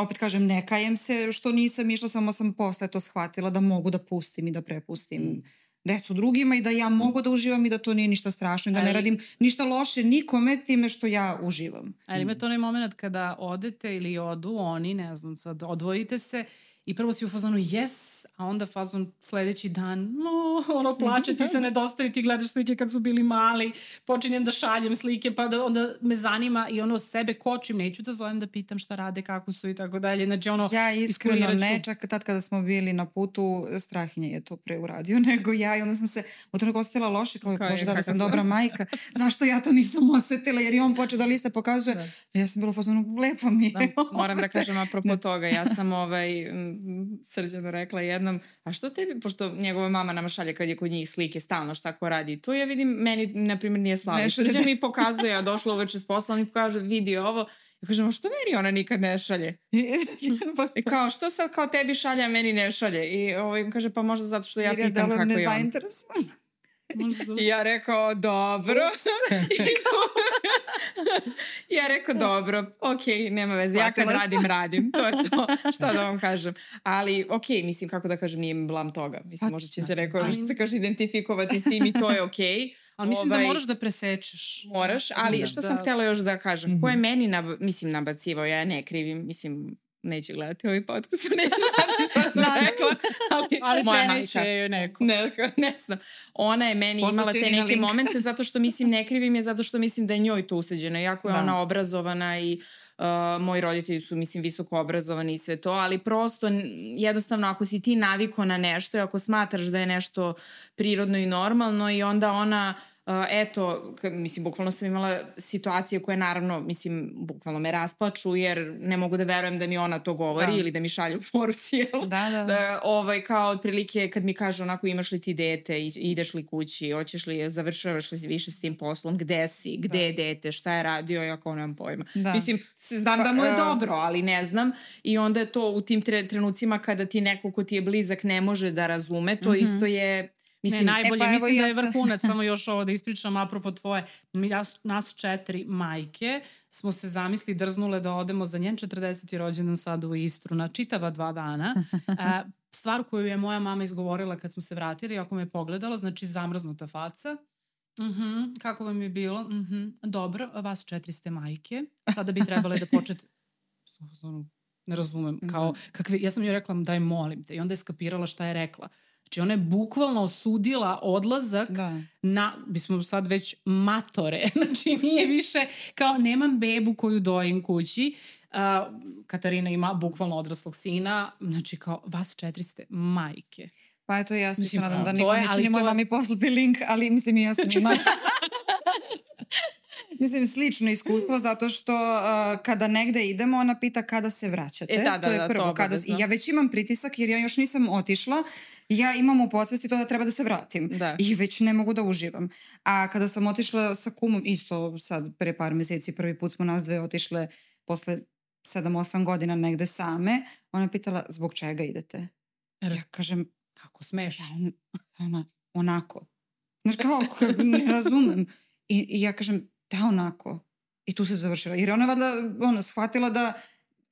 C: Opet kažem, ne kajem se što nisam išla, samo sam posle to shvatila da mogu da pustim i da prepustim decu drugima i da ja mogu da uživam i da to nije ništa strašno i da ne
A: Ali-
C: radim ništa loše nikome time što ja uživam.
A: Ali imate onaj moment kada odete ili odu oni, ne znam, sad odvojite se i prvo si u fazonu yes, a onda fazon sledeći dan, no, ono plače ti se nedostaju, ti gledaš slike kad su bili mali, počinjem da šaljem slike, pa da onda me zanima i ono sebe kočim, neću da zovem da pitam šta rade, kako su i tako dalje. Znači ono,
C: Ja iskreno ne, čak tad kada smo bili na putu, Strahinja je to pre uradio nego ja i onda sam se u trenutku osjetila loše, kao,
B: je,
C: bože, da li sam dobra majka, zašto ja to nisam osetila, jer je on počeo da liste pokazuje.
A: Da.
C: Ja sam bila u fazonu, lepo mi je.
B: Da, moram da kažem apropo toga, ja sam ovaj, srđano rekla jednom, a što tebi, pošto njegova mama nama šalje kad je kod njih slike stalno šta ko radi, to ja vidim, meni na primjer nije.
C: Ne šalje.
B: Srđan mi pokazuje, ja došla uveče s posla, on mi kaže, vidi ovo, ja kažem, a što meni ona nikad ne šalje? I kao, što sad kao tebi šalje, a meni ne šalje? I ovaj, kaže, pa možda zato što ja
C: Jer ja
B: pitam kako je on.
C: nezainteresovan.
A: možda zato-
B: I ja rekao, dobro. Ja rekao, dobro, ok, nema veze, ja kad
C: sam.
B: radim, radim. To je to, šta da vam kažem. Ali, ok, mislim, kako da kažem, nije mi blam toga. Mislim,
C: Pa,
B: možda će se
C: mislim,
B: rekao,
A: ali-
B: što se kaže, identifikovati s tim i to je ok.
A: Ali mislim
B: Ovaj,
A: da moraš da presečeš.
B: Moraš, ali
A: Da.
B: što sam
A: Da.
B: htjela još da kažem,
D: Mhm.
B: ko je meni, nab mislim, nabacivao, ja ne krivim, mislim, neće gledati ovaj podcast, pa neće znati šta sam rekla, ali,
A: Ali
B: moja majka.
A: joj neko.
B: Ne, ne znam. Ona je meni
C: Poslaće
B: imala te neke
C: link.
B: momente zato što mislim ne krivim je zato što mislim da je njoj to usađeno. Jako je
C: Da.
B: ona obrazovana i uh, moji roditelji su mislim visoko obrazovani i sve to, ali prosto jednostavno ako si ti naviko na nešto i ako smatraš da je nešto prirodno i normalno i onda ona Uh, eto, mislim, bukvalno sam imala situacije koje naravno, mislim, bukvalno me rasplaču jer ne mogu da verujem da mi ona to govori
C: Da.
B: ili da mi šalju poruci, jel?
C: Da, da.
B: da, ovaj, kao otprilike kad mi kaže onako imaš li ti dete, i- ideš li kući, hoćeš li, završavaš li više s tim poslom, gde si, gde
C: Da.
B: je dete, šta je radio, ja kao nemam pojma.
C: Da.
B: Mislim, znam
C: Pa,
B: da mu je
C: e,
B: dobro, ali ne znam. I onda je to u tim tre, trenucima kada ti neko ko ti je blizak ne može da razume, to
C: Mhm.
B: isto je...
A: Mislim, ne, najbolje,
C: e, pa
A: mislim
C: ja
A: da je
C: sam-
A: vrhunac, samo još ovo da ispričam apropo tvoje, mi, nas, nas četiri majke smo se zamisli drznule da odemo za njen 40. rođendan sad u Istru na čitava dva dana. A, stvar koju je moja mama izgovorila kad smo se vratili, ako me je pogledala, znači zamrznuta faca. Mhm, kako vam je bilo? Mhm, dobro, vas četiri ste majke. Sada bi trebale da počete... Ne razumem. Kao, kakve, ja sam joj rekla, daj molim te. I onda je skapirala šta je rekla. Znači ona je bukvalno osudila odlazak
C: Da.
A: na, bismo sad već matore, znači nije više kao nemam bebu koju dojim kući, uh, Katarina ima bukvalno odraslog sina, znači kao vas četiri ste majke.
C: Pa eto, ja se nadam da niko neće ni moj mami poslati link, ali mislim i ja sam ima. Mislim, slično iskustvo zato što uh, kada negde idemo, ona pita kada se vraćate.
B: E, da, da,
C: to je
B: da,
C: prvo.
B: to
C: kada, I ja već imam pritisak jer ja još nisam otišla. Ja imam u podsvesti to da treba da se vratim.
B: Da.
C: I već ne mogu da uživam. A kada sam otišla sa kumom, isto sad pre par meseci, prvi put smo nas dve otišle posle 7-8 godina negde same, ona je pitala zbog čega idete?
A: Er.
C: Ja kažem,
A: Kako smeš?
C: "Pa on- ona, onako. Znaš kao, ne razumem. I, I ja kažem, da onako. I tu se završila. Jer ona je valjda ono, shvatila da,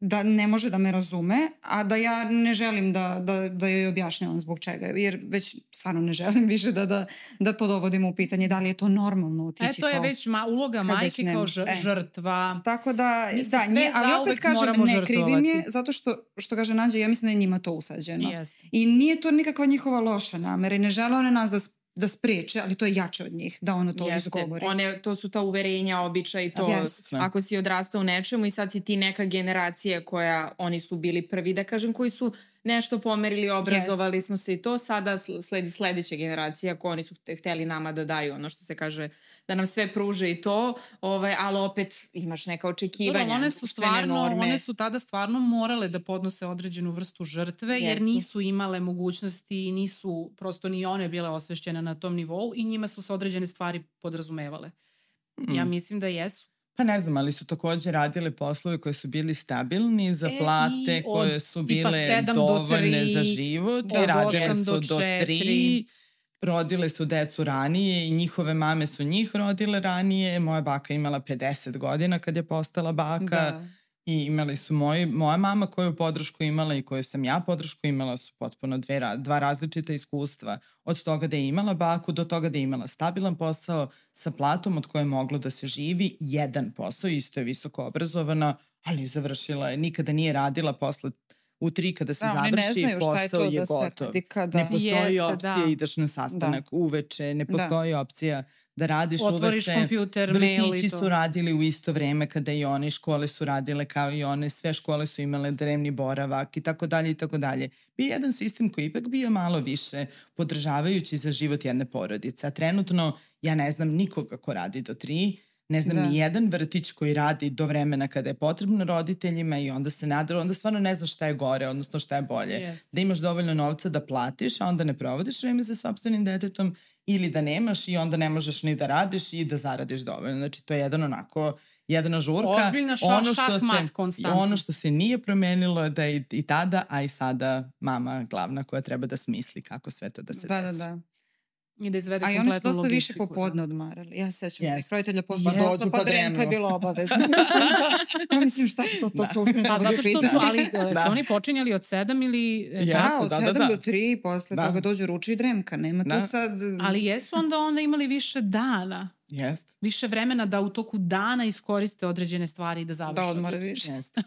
C: da ne može da me razume, a da ja ne želim da, da, da joj objašnjavam zbog čega. Jer već stvarno ne želim više da, da, da to dovodimo u pitanje. Da li je to normalno otići
A: E, to je
C: kao...
A: već ma, uloga majke kao
C: nema-
A: ž,
C: e.
A: žrtva.
C: Tako da, da, nje, ali opet kažem, ne krivim je,
A: žrtvovati.
C: zato što, što kaže Nađa, ja mislim da je njima to usađeno.
A: Jeste.
C: I nije to nikakva njihova loša namera i ne žele one nas da, da spreče, ali to je jače od njih, da ono to
B: Jeste.
C: izgovori.
B: One, to su ta uverenja, običaj, to
C: Jeste.
B: ako si odrastao u nečemu i sad si ti neka generacija koja, oni su bili prvi, da kažem, koji su nešto pomerili, obrazovali smo se i to, sada sl- sledi sledeća generacija ako oni su te- hteli nama da daju ono što se kaže, da nam sve pruže i to, ovaj, ali opet imaš neka očekivanja,
A: Dobro, one su stvarno,
B: norme.
A: one su tada stvarno morale da podnose određenu vrstu žrtve, jer
B: Jesu.
A: nisu imale mogućnosti i nisu, prosto ni one bile osvešćene na tom nivou i njima su se određene stvari podrazumevale. Ja
D: Mm.
A: mislim da jesu.
D: Pa ne znam, ali su takođe radile poslove koji su bili stabilni za
A: E,
D: plate,
A: od
D: koje su bile dovoljne za život
A: od
D: i radile su
A: do
D: tri, rodile su decu ranije i njihove mame su njih rodile ranije. Moja baka imala 50 godina kad je postala baka.
C: Da.
D: I imali su moji, moja mama koju podršku imala i koju sam ja podršku imala su potpuno dve, dva različita iskustva. Od toga da je imala baku do toga da je imala stabilan posao sa platom od koje je moglo da se živi. Jedan posao, isto je visoko obrazovana, ali završila je, nikada nije radila posle u tri kada se
C: Da,
D: završi,
C: je
D: posao
C: to
D: je
C: da
D: gotov.
C: kada-
D: Ne postoji
A: Jeste,
D: opcija
A: da.
D: ideš na sastanak uveče, ne postoji opcija da radiš
A: Otvoriš
D: uveče.
A: kompjuter, mail i to.
D: su radili u isto vreme kada i oni, škole su radile kao i one, sve škole su imale drevni boravak i tako dalje i tako dalje. Bio je jedan sistem koji je ipak bio malo više podržavajući za život jedne porodice. A trenutno ja ne znam nikoga ko radi do tri, ne znam
C: Da.
D: ni jedan vrtić koji radi do vremena kada je potrebno roditeljima i onda se nada, onda stvarno ne znaš šta je gore, odnosno šta je bolje.
A: Jeste.
D: Da imaš dovoljno novca da platiš, a onda ne provodiš vreme sa sobstvenim detetom ili da nemaš i onda ne možeš ni da radiš i da zaradiš dovoljno. Znači to je jedan onako jedna žurka.
A: Ozbiljna ša- šah-mat
D: se,
A: konstantno.
D: ono što se nije promenilo je da je i tada, a i sada mama glavna koja treba da smisli kako sve to da se
C: Da, da,
D: desi.
C: da.
A: I da izvede
C: A i oni su dosta više
A: logistiku.
C: popodne odmarali. Ja se sećam
D: Yes.
C: roditelja posle
A: Yes.
C: posla,
D: Dođu
C: pa
D: pa
C: dremka je bilo obavezno. ja mislim šta to, to
D: Da.
C: uopšte ne
A: Pa
C: mogu
A: zato što su, ali da.
D: Da.
A: su oni počinjali od sedam ili... e,
D: Ja.
C: Da,
D: Jeste,
C: od
D: da, da,
C: 7
D: da.
C: do 3, posle
D: Da.
C: toga dođu ruči i dremka. Nema
D: Da.
C: tu sad...
A: Ali jesu onda onda imali više dana,
D: Jest,
A: više vremena da u toku dana iskoriste određene stvari i da završe.
C: da odmore više.
D: jest.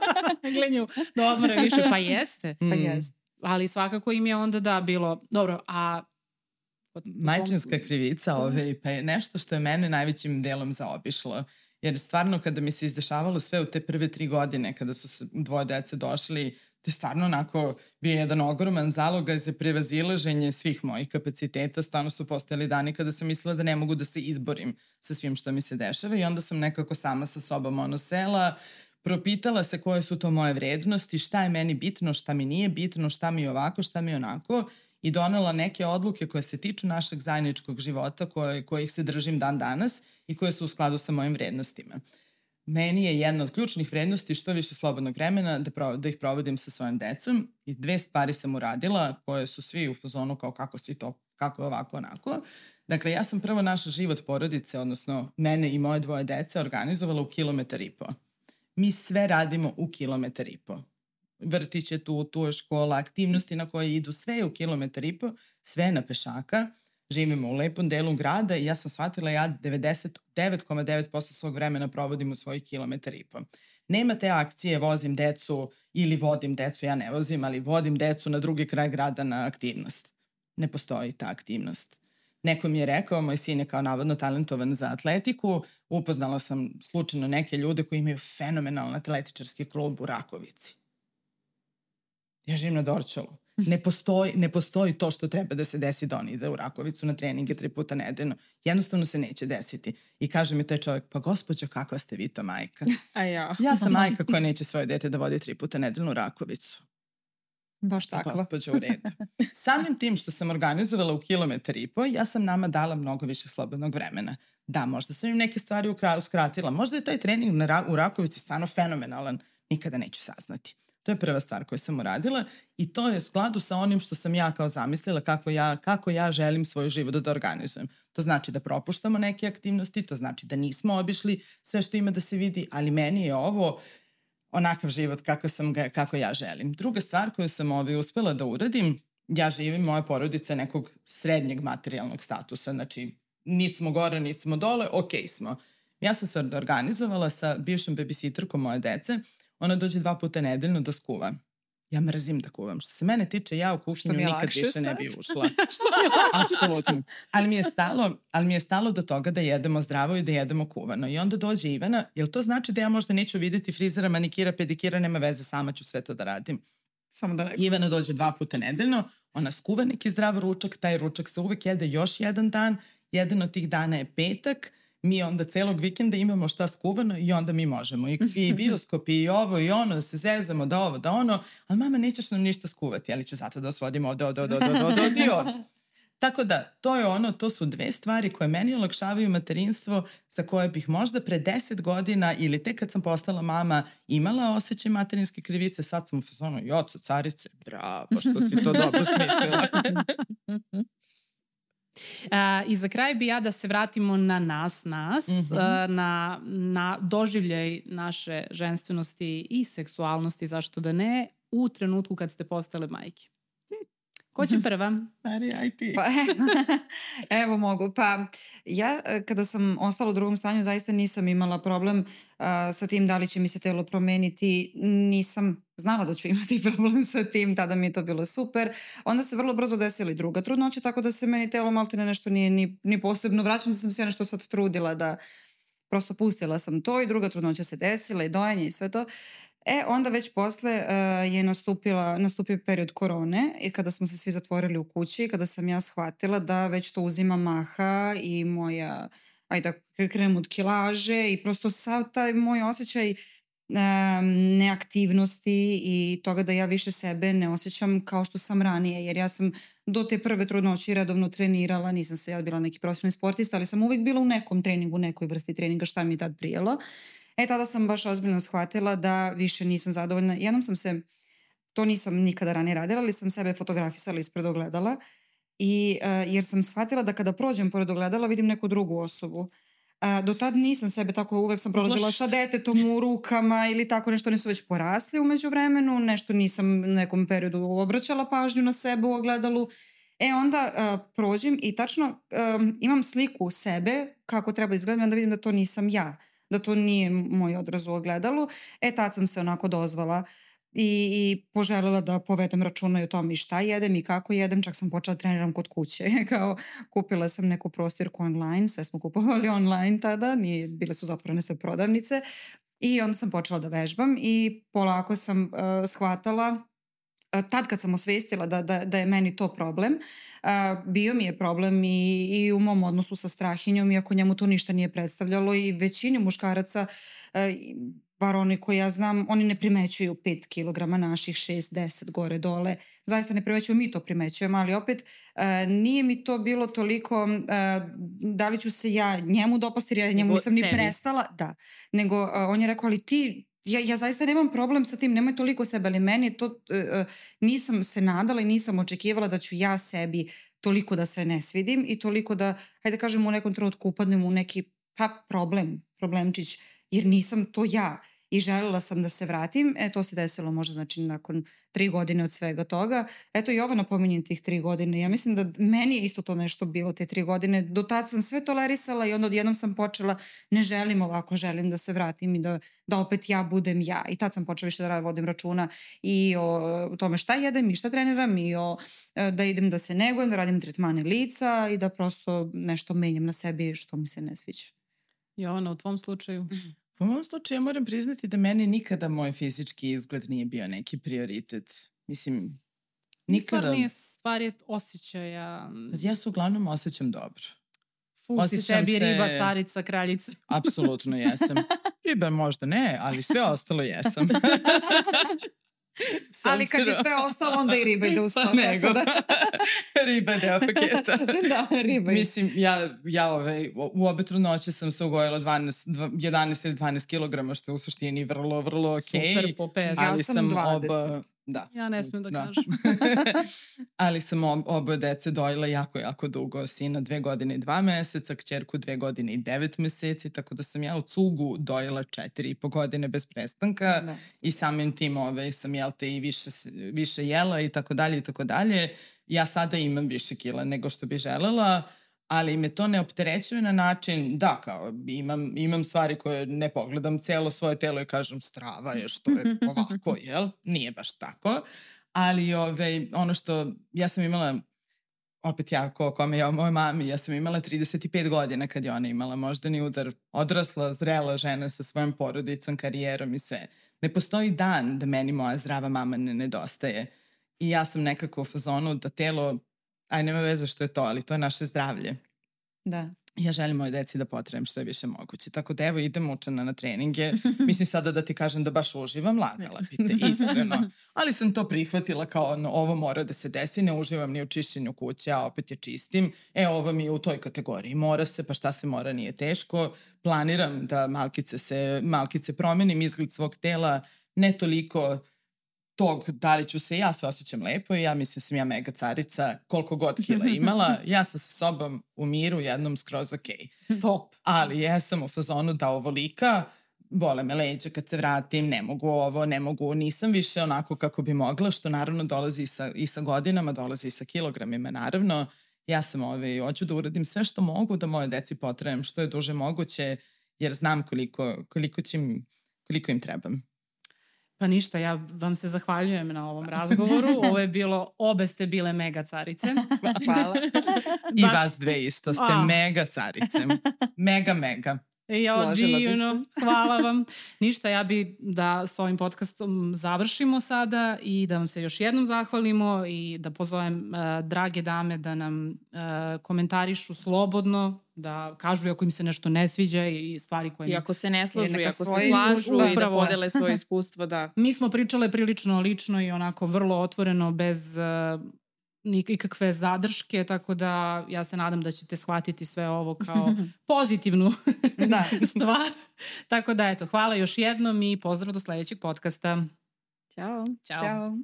A: Glenju, da odmore više, pa jeste.
C: Pa
D: Mm.
C: jest.
A: Ali svakako im je onda da bilo, dobro, a...
D: Majčinska krivica ove, pa je nešto što je mene najvećim delom zaobišlo. Jer stvarno kada mi se izdešavalo sve u te prve tri godine kada su se dvoje dece došli, to je stvarno onako bio jedan ogroman zalogaj za prevazilaženje svih mojih kapaciteta. Stvarno su postojali dani kada sam mislila da ne mogu da se izborim sa svim što mi se dešava i onda sam nekako sama sa sobom ono sela, propitala se koje su to moje vrednosti, šta je meni bitno, šta mi nije bitno, šta mi je ovako, šta mi je onako i donela neke odluke koje se tiču našeg zajedničkog života, koje, kojih se držim dan danas i koje su u skladu sa mojim vrednostima. Meni je jedna od ključnih vrednosti što više slobodnog vremena da, pro, da ih provodim sa svojim decom i dve stvari sam uradila koje su svi u fazonu kao kako si to, kako je ovako onako. Dakle, ja sam prvo naš život porodice, odnosno mene i moje dvoje dece organizovala u kilometar i po. Mi sve radimo u kilometar i po vrtić je tu, tu je škola, aktivnosti na koje idu, sve je u kilometar i po, sve je na pešaka, živimo u lepom delu grada i ja sam shvatila ja 99,9% svog vremena provodim u svojih kilometar i po. Nema te akcije vozim decu ili vodim decu, ja ne vozim, ali vodim decu na drugi kraj grada na aktivnost. Ne postoji ta aktivnost. Neko mi je rekao, moj sin je kao navodno talentovan za atletiku, upoznala sam slučajno neke ljude koji imaju fenomenalan atletičarski klub u Rakovici. Ja živim na Dorčolu. Ne postoji, ne postoji to što treba da se desi da on ide u Rakovicu na treninge tri puta nedeljno. Jednostavno se neće desiti. I kaže mi taj čovjek, pa gospođa, kakva ste vi to majka?
B: A ja.
D: Ja sam majka koja neće svoje dete da vodi tri puta nedeljno u Rakovicu.
C: Baš takva.
D: Gospođa u redu. Samim tim što sam organizovala u kilometar i po, ja sam nama dala mnogo više slobodnog vremena. Da, možda sam im neke stvari uskratila. Možda je taj trening na, u Rakovici stvarno fenomenalan. Nikada neću saznati. To je prva stvar koju sam uradila i to je u skladu sa onim što sam ja kao zamislila kako ja, kako ja želim svoj život da organizujem. To znači da propuštamo neke aktivnosti, to znači da nismo obišli sve što ima da se vidi, ali meni je ovo onakav život kako, sam ga, kako ja želim. Druga stvar koju sam ovaj uspela da uradim, ja živim, moja porodica je nekog srednjeg materijalnog statusa, znači niti smo gore, niti smo dole, ok smo. Ja sam se organizovala sa bivšom babysitterkom moje dece, ona dođe dva puta nedeljno da skuva. Ja mrzim da kuvam. Što se mene tiče, ja u kuhinju nikad više sad? ne bi ušla.
B: Što mi je lakše
D: Apsolutno. Ali mi, je stalo, ali mi je stalo do toga da jedemo zdravo i da jedemo kuvano. I onda dođe Ivana, jel to znači da ja možda neću videti frizera, manikira, pedikira, nema veze, sama ću sve to da radim.
C: Samo da ne...
D: Ivana dođe dva puta nedeljno, ona skuva neki zdrav ručak, taj ručak se uvek jede još jedan dan, jedan od tih dana je petak, mi onda celog vikenda imamo šta skuvano i onda mi možemo. I, i bioskop i ovo i ono, da se zezamo, da ovo, da ono, ali mama nećeš nam ništa skuvati, ali ću zato da od, od, od, od, od, od, i od. Tako da, to je ono, to su dve stvari koje meni olakšavaju materinstvo za koje bih možda pre deset godina ili tek kad sam postala mama imala osjećaj materinske krivice, sad sam u fazonu, joco, carice, bravo, što si to dobro smislila.
A: A, I za kraj bi ja da se vratimo na nas, nas, mm -hmm. na, na doživljaj naše ženstvenosti i seksualnosti, zašto da ne, u trenutku kad ste postale majke. Ko će prva?
D: Ari, aj ti.
C: Pa, evo mogu. Pa ja e, kada sam ostala u drugom stanju zaista nisam imala problem uh, sa tim da li će mi se telo promeniti. Nisam znala da ću imati problem sa tim, tada mi je to bilo super. Onda se vrlo brzo desila i druga trudnoća, tako da se meni telo maltene nešto nije ni, ni posebno vraćam, da sam se ja nešto sad trudila da prosto pustila sam to i druga trudnoća se desila i dojanje i sve to. E, onda već posle uh, je nastupila, nastupio period korone i kada smo se svi zatvorili u kući, kada sam ja shvatila da već to uzima maha i moja, ajde da krenem od kilaže i prosto sav taj moj osjećaj um, neaktivnosti i toga da ja više sebe ne osjećam kao što sam ranije, jer ja sam do te prve trudnoći redovno trenirala, nisam se ja bila neki profesionalni sportista, ali sam uvijek bila u nekom treningu, nekoj vrsti treninga šta mi je tad prijelo. E, tada sam baš ozbiljno shvatila da više nisam zadovoljna. Jednom sam se, to nisam nikada ranije radila, ali sam sebe fotografisala ispred ogledala i, uh, jer sam shvatila da kada prođem pored ogledala vidim neku drugu osobu. A, do tad nisam sebe tako, uvek sam prolazila sa detetom u rukama ili tako nešto, oni su već porasli umeđu vremenu, nešto nisam u nekom periodu obraćala pažnju na sebe u ogledalu. E onda uh, prođem i tačno um, imam sliku sebe kako treba izgledati, onda vidim da to nisam ja, da to nije moj odraz u ogledalu. E tad sam se onako dozvala i, i poželjela da povedem računa i o tome i šta jedem i kako jedem, čak sam počela da treniram kod kuće, kao kupila sam neku prostirku online, sve smo kupovali online tada, nije, bile su zatvorene sve prodavnice i onda sam počela da vežbam i polako sam uh, shvatala tad kad sam osvestila da, da, da je meni to problem, uh, bio mi je problem i, i u mom odnosu sa strahinjom, iako njemu to ništa nije predstavljalo i većini muškaraca uh, bar oni koji ja znam, oni ne primećuju 5 kg naših 6-10 gore dole. Zaista ne primećuju, mi to primećujemo, ali opet uh, nije mi to bilo toliko uh, da li ću se ja njemu dopasti, jer ja njemu nisam ni prestala. Da, nego uh, on je rekao, ali ti ja, ja zaista nemam problem sa tim, nemoj toliko sebe, ali meni to, uh, nisam se nadala i nisam očekivala da ću ja sebi toliko da se ne svidim i toliko da, hajde da kažem, u nekom trenutku upadnem u neki pa problem, problemčić jer nisam to ja i želela sam da se vratim. E, to se desilo možda znači nakon tri godine od svega toga. Eto i ovo napominjem tih tri godine. Ja mislim da meni je isto to nešto bilo te tri godine. Do tad sam sve tolerisala i onda odjednom sam počela ne želim ovako, želim da se vratim i da, da opet ja budem ja. I tad sam počela više da vodim računa i o tome šta jedem i šta treniram i o e, da idem da se negujem, da radim tretmane lica i da prosto nešto menjam na sebi što mi se ne sviđa.
A: Jovana, u tvom slučaju?
D: Po mom slučaju ja moram priznati da meni nikada moj fizički izgled nije bio neki prioritet. Mislim, Nikada.
A: Stvar nije stvar je osjećaja.
D: Ja se uglavnom osjećam dobro.
A: Fusi
D: osjećam
A: sebi
D: se-
A: riba, carica, kraljica.
D: Apsolutno jesam. Riba možda ne, ali sve ostalo jesam.
C: Ali kad je sve ostalo, onda i riba ide uz to.
D: Pa nego.
C: da-
D: riba je deo paketa.
C: da, riba ide.
D: Mislim, ja, ja ovaj, u obe trudnoće sam se ugojila 12, dva- 11 ili 12 kilograma, što je u suštini vrlo, vrlo okej.
A: Super po pes.
C: Ja
D: ali
C: sam
D: sam
C: 20.
D: oba... Da.
A: Ja ne smijem da,
D: Da.
A: kažem.
D: ali sam ob, oba dece dojela jako, jako dugo. Sina dve godine i dva meseca, kćerku dve godine i devet meseci, tako da sam ja u cugu dojela četiri i po godine bez prestanka
C: Da.
D: i samim tim ove, sam jel te i više, više jela i tako dalje i tako dalje. Ja sada imam više kila nego što bi želela, ali me to ne opterećuje na način, da, kao imam, imam stvari koje ne pogledam celo svoje telo i kažem strava je što je ovako, jel? Nije baš tako. Ali ove, ono što, ja sam imala opet ja ko kome ja o mojoj mami, ja sam imala 35 godina kad je ona imala moždani udar, odrasla, zrela žena sa svojom porodicom, karijerom i sve. Ne postoji dan da meni moja zdrava mama ne nedostaje. I ja sam nekako u fazonu da telo, aj nema veze što je to, ali to je naše zdravlje.
C: Da.
D: Ja želim moje deci da potrebam što je više moguće. Tako da evo idem učena na treninge. Mislim sada da ti kažem da baš uživam, lagala bi te, iskreno. Ali sam to prihvatila kao ono, ovo mora da se desi, ne uživam ni u čišćenju kuće, a opet je čistim. E, ovo mi je u toj kategoriji. Mora se, pa šta se mora, nije teško. Planiram da malkice se, malkice promenim izgled svog tela, ne toliko tog da li ću se, ja se osjećam lepo i ja mislim sam ja mega carica, koliko god kila imala, ja sam sa sobom u miru jednom skroz okej.
A: Top.
D: Ali jesam u fazonu da ovolika, bole me leđa kad se vratim, ne mogu ovo, ne mogu, nisam više onako kako bi mogla, što naravno dolazi i sa, i sa godinama, dolazi i sa kilogramima, naravno. Ja sam ove, hoću da uradim sve što mogu da moje deci potrebam što je duže moguće, jer znam koliko, koliko, će koliko im trebam.
A: Pa ništa, ja vam se zahvaljujem na ovom razgovoru. Ovo je bilo, obe ste bile mega carice.
C: Hvala.
D: I
A: Baš-
D: vas dve isto, ste
A: A.
D: mega carice. Mega, mega.
A: Ja, divno, hvala vam. Ništa, ja bi da s ovim podcastom završimo sada i da vam se još jednom zahvalimo i da pozovem uh, drage dame da nam uh, komentarišu slobodno, da kažu ako im se nešto ne sviđa i stvari koje...
B: I
A: im-
B: ako se ne slažu, i ako se slažu i da podele svoje iskustvo, da.
A: Mi smo pričale prilično lično i onako vrlo otvoreno, bez uh, nikakve zadrške, tako da ja se nadam da ćete shvatiti sve ovo kao pozitivnu
C: Da.
A: stvar. Tako da, eto, hvala još jednom i pozdrav do sledećeg podcasta.
B: Ćao.
A: Ćao.
C: Ćao.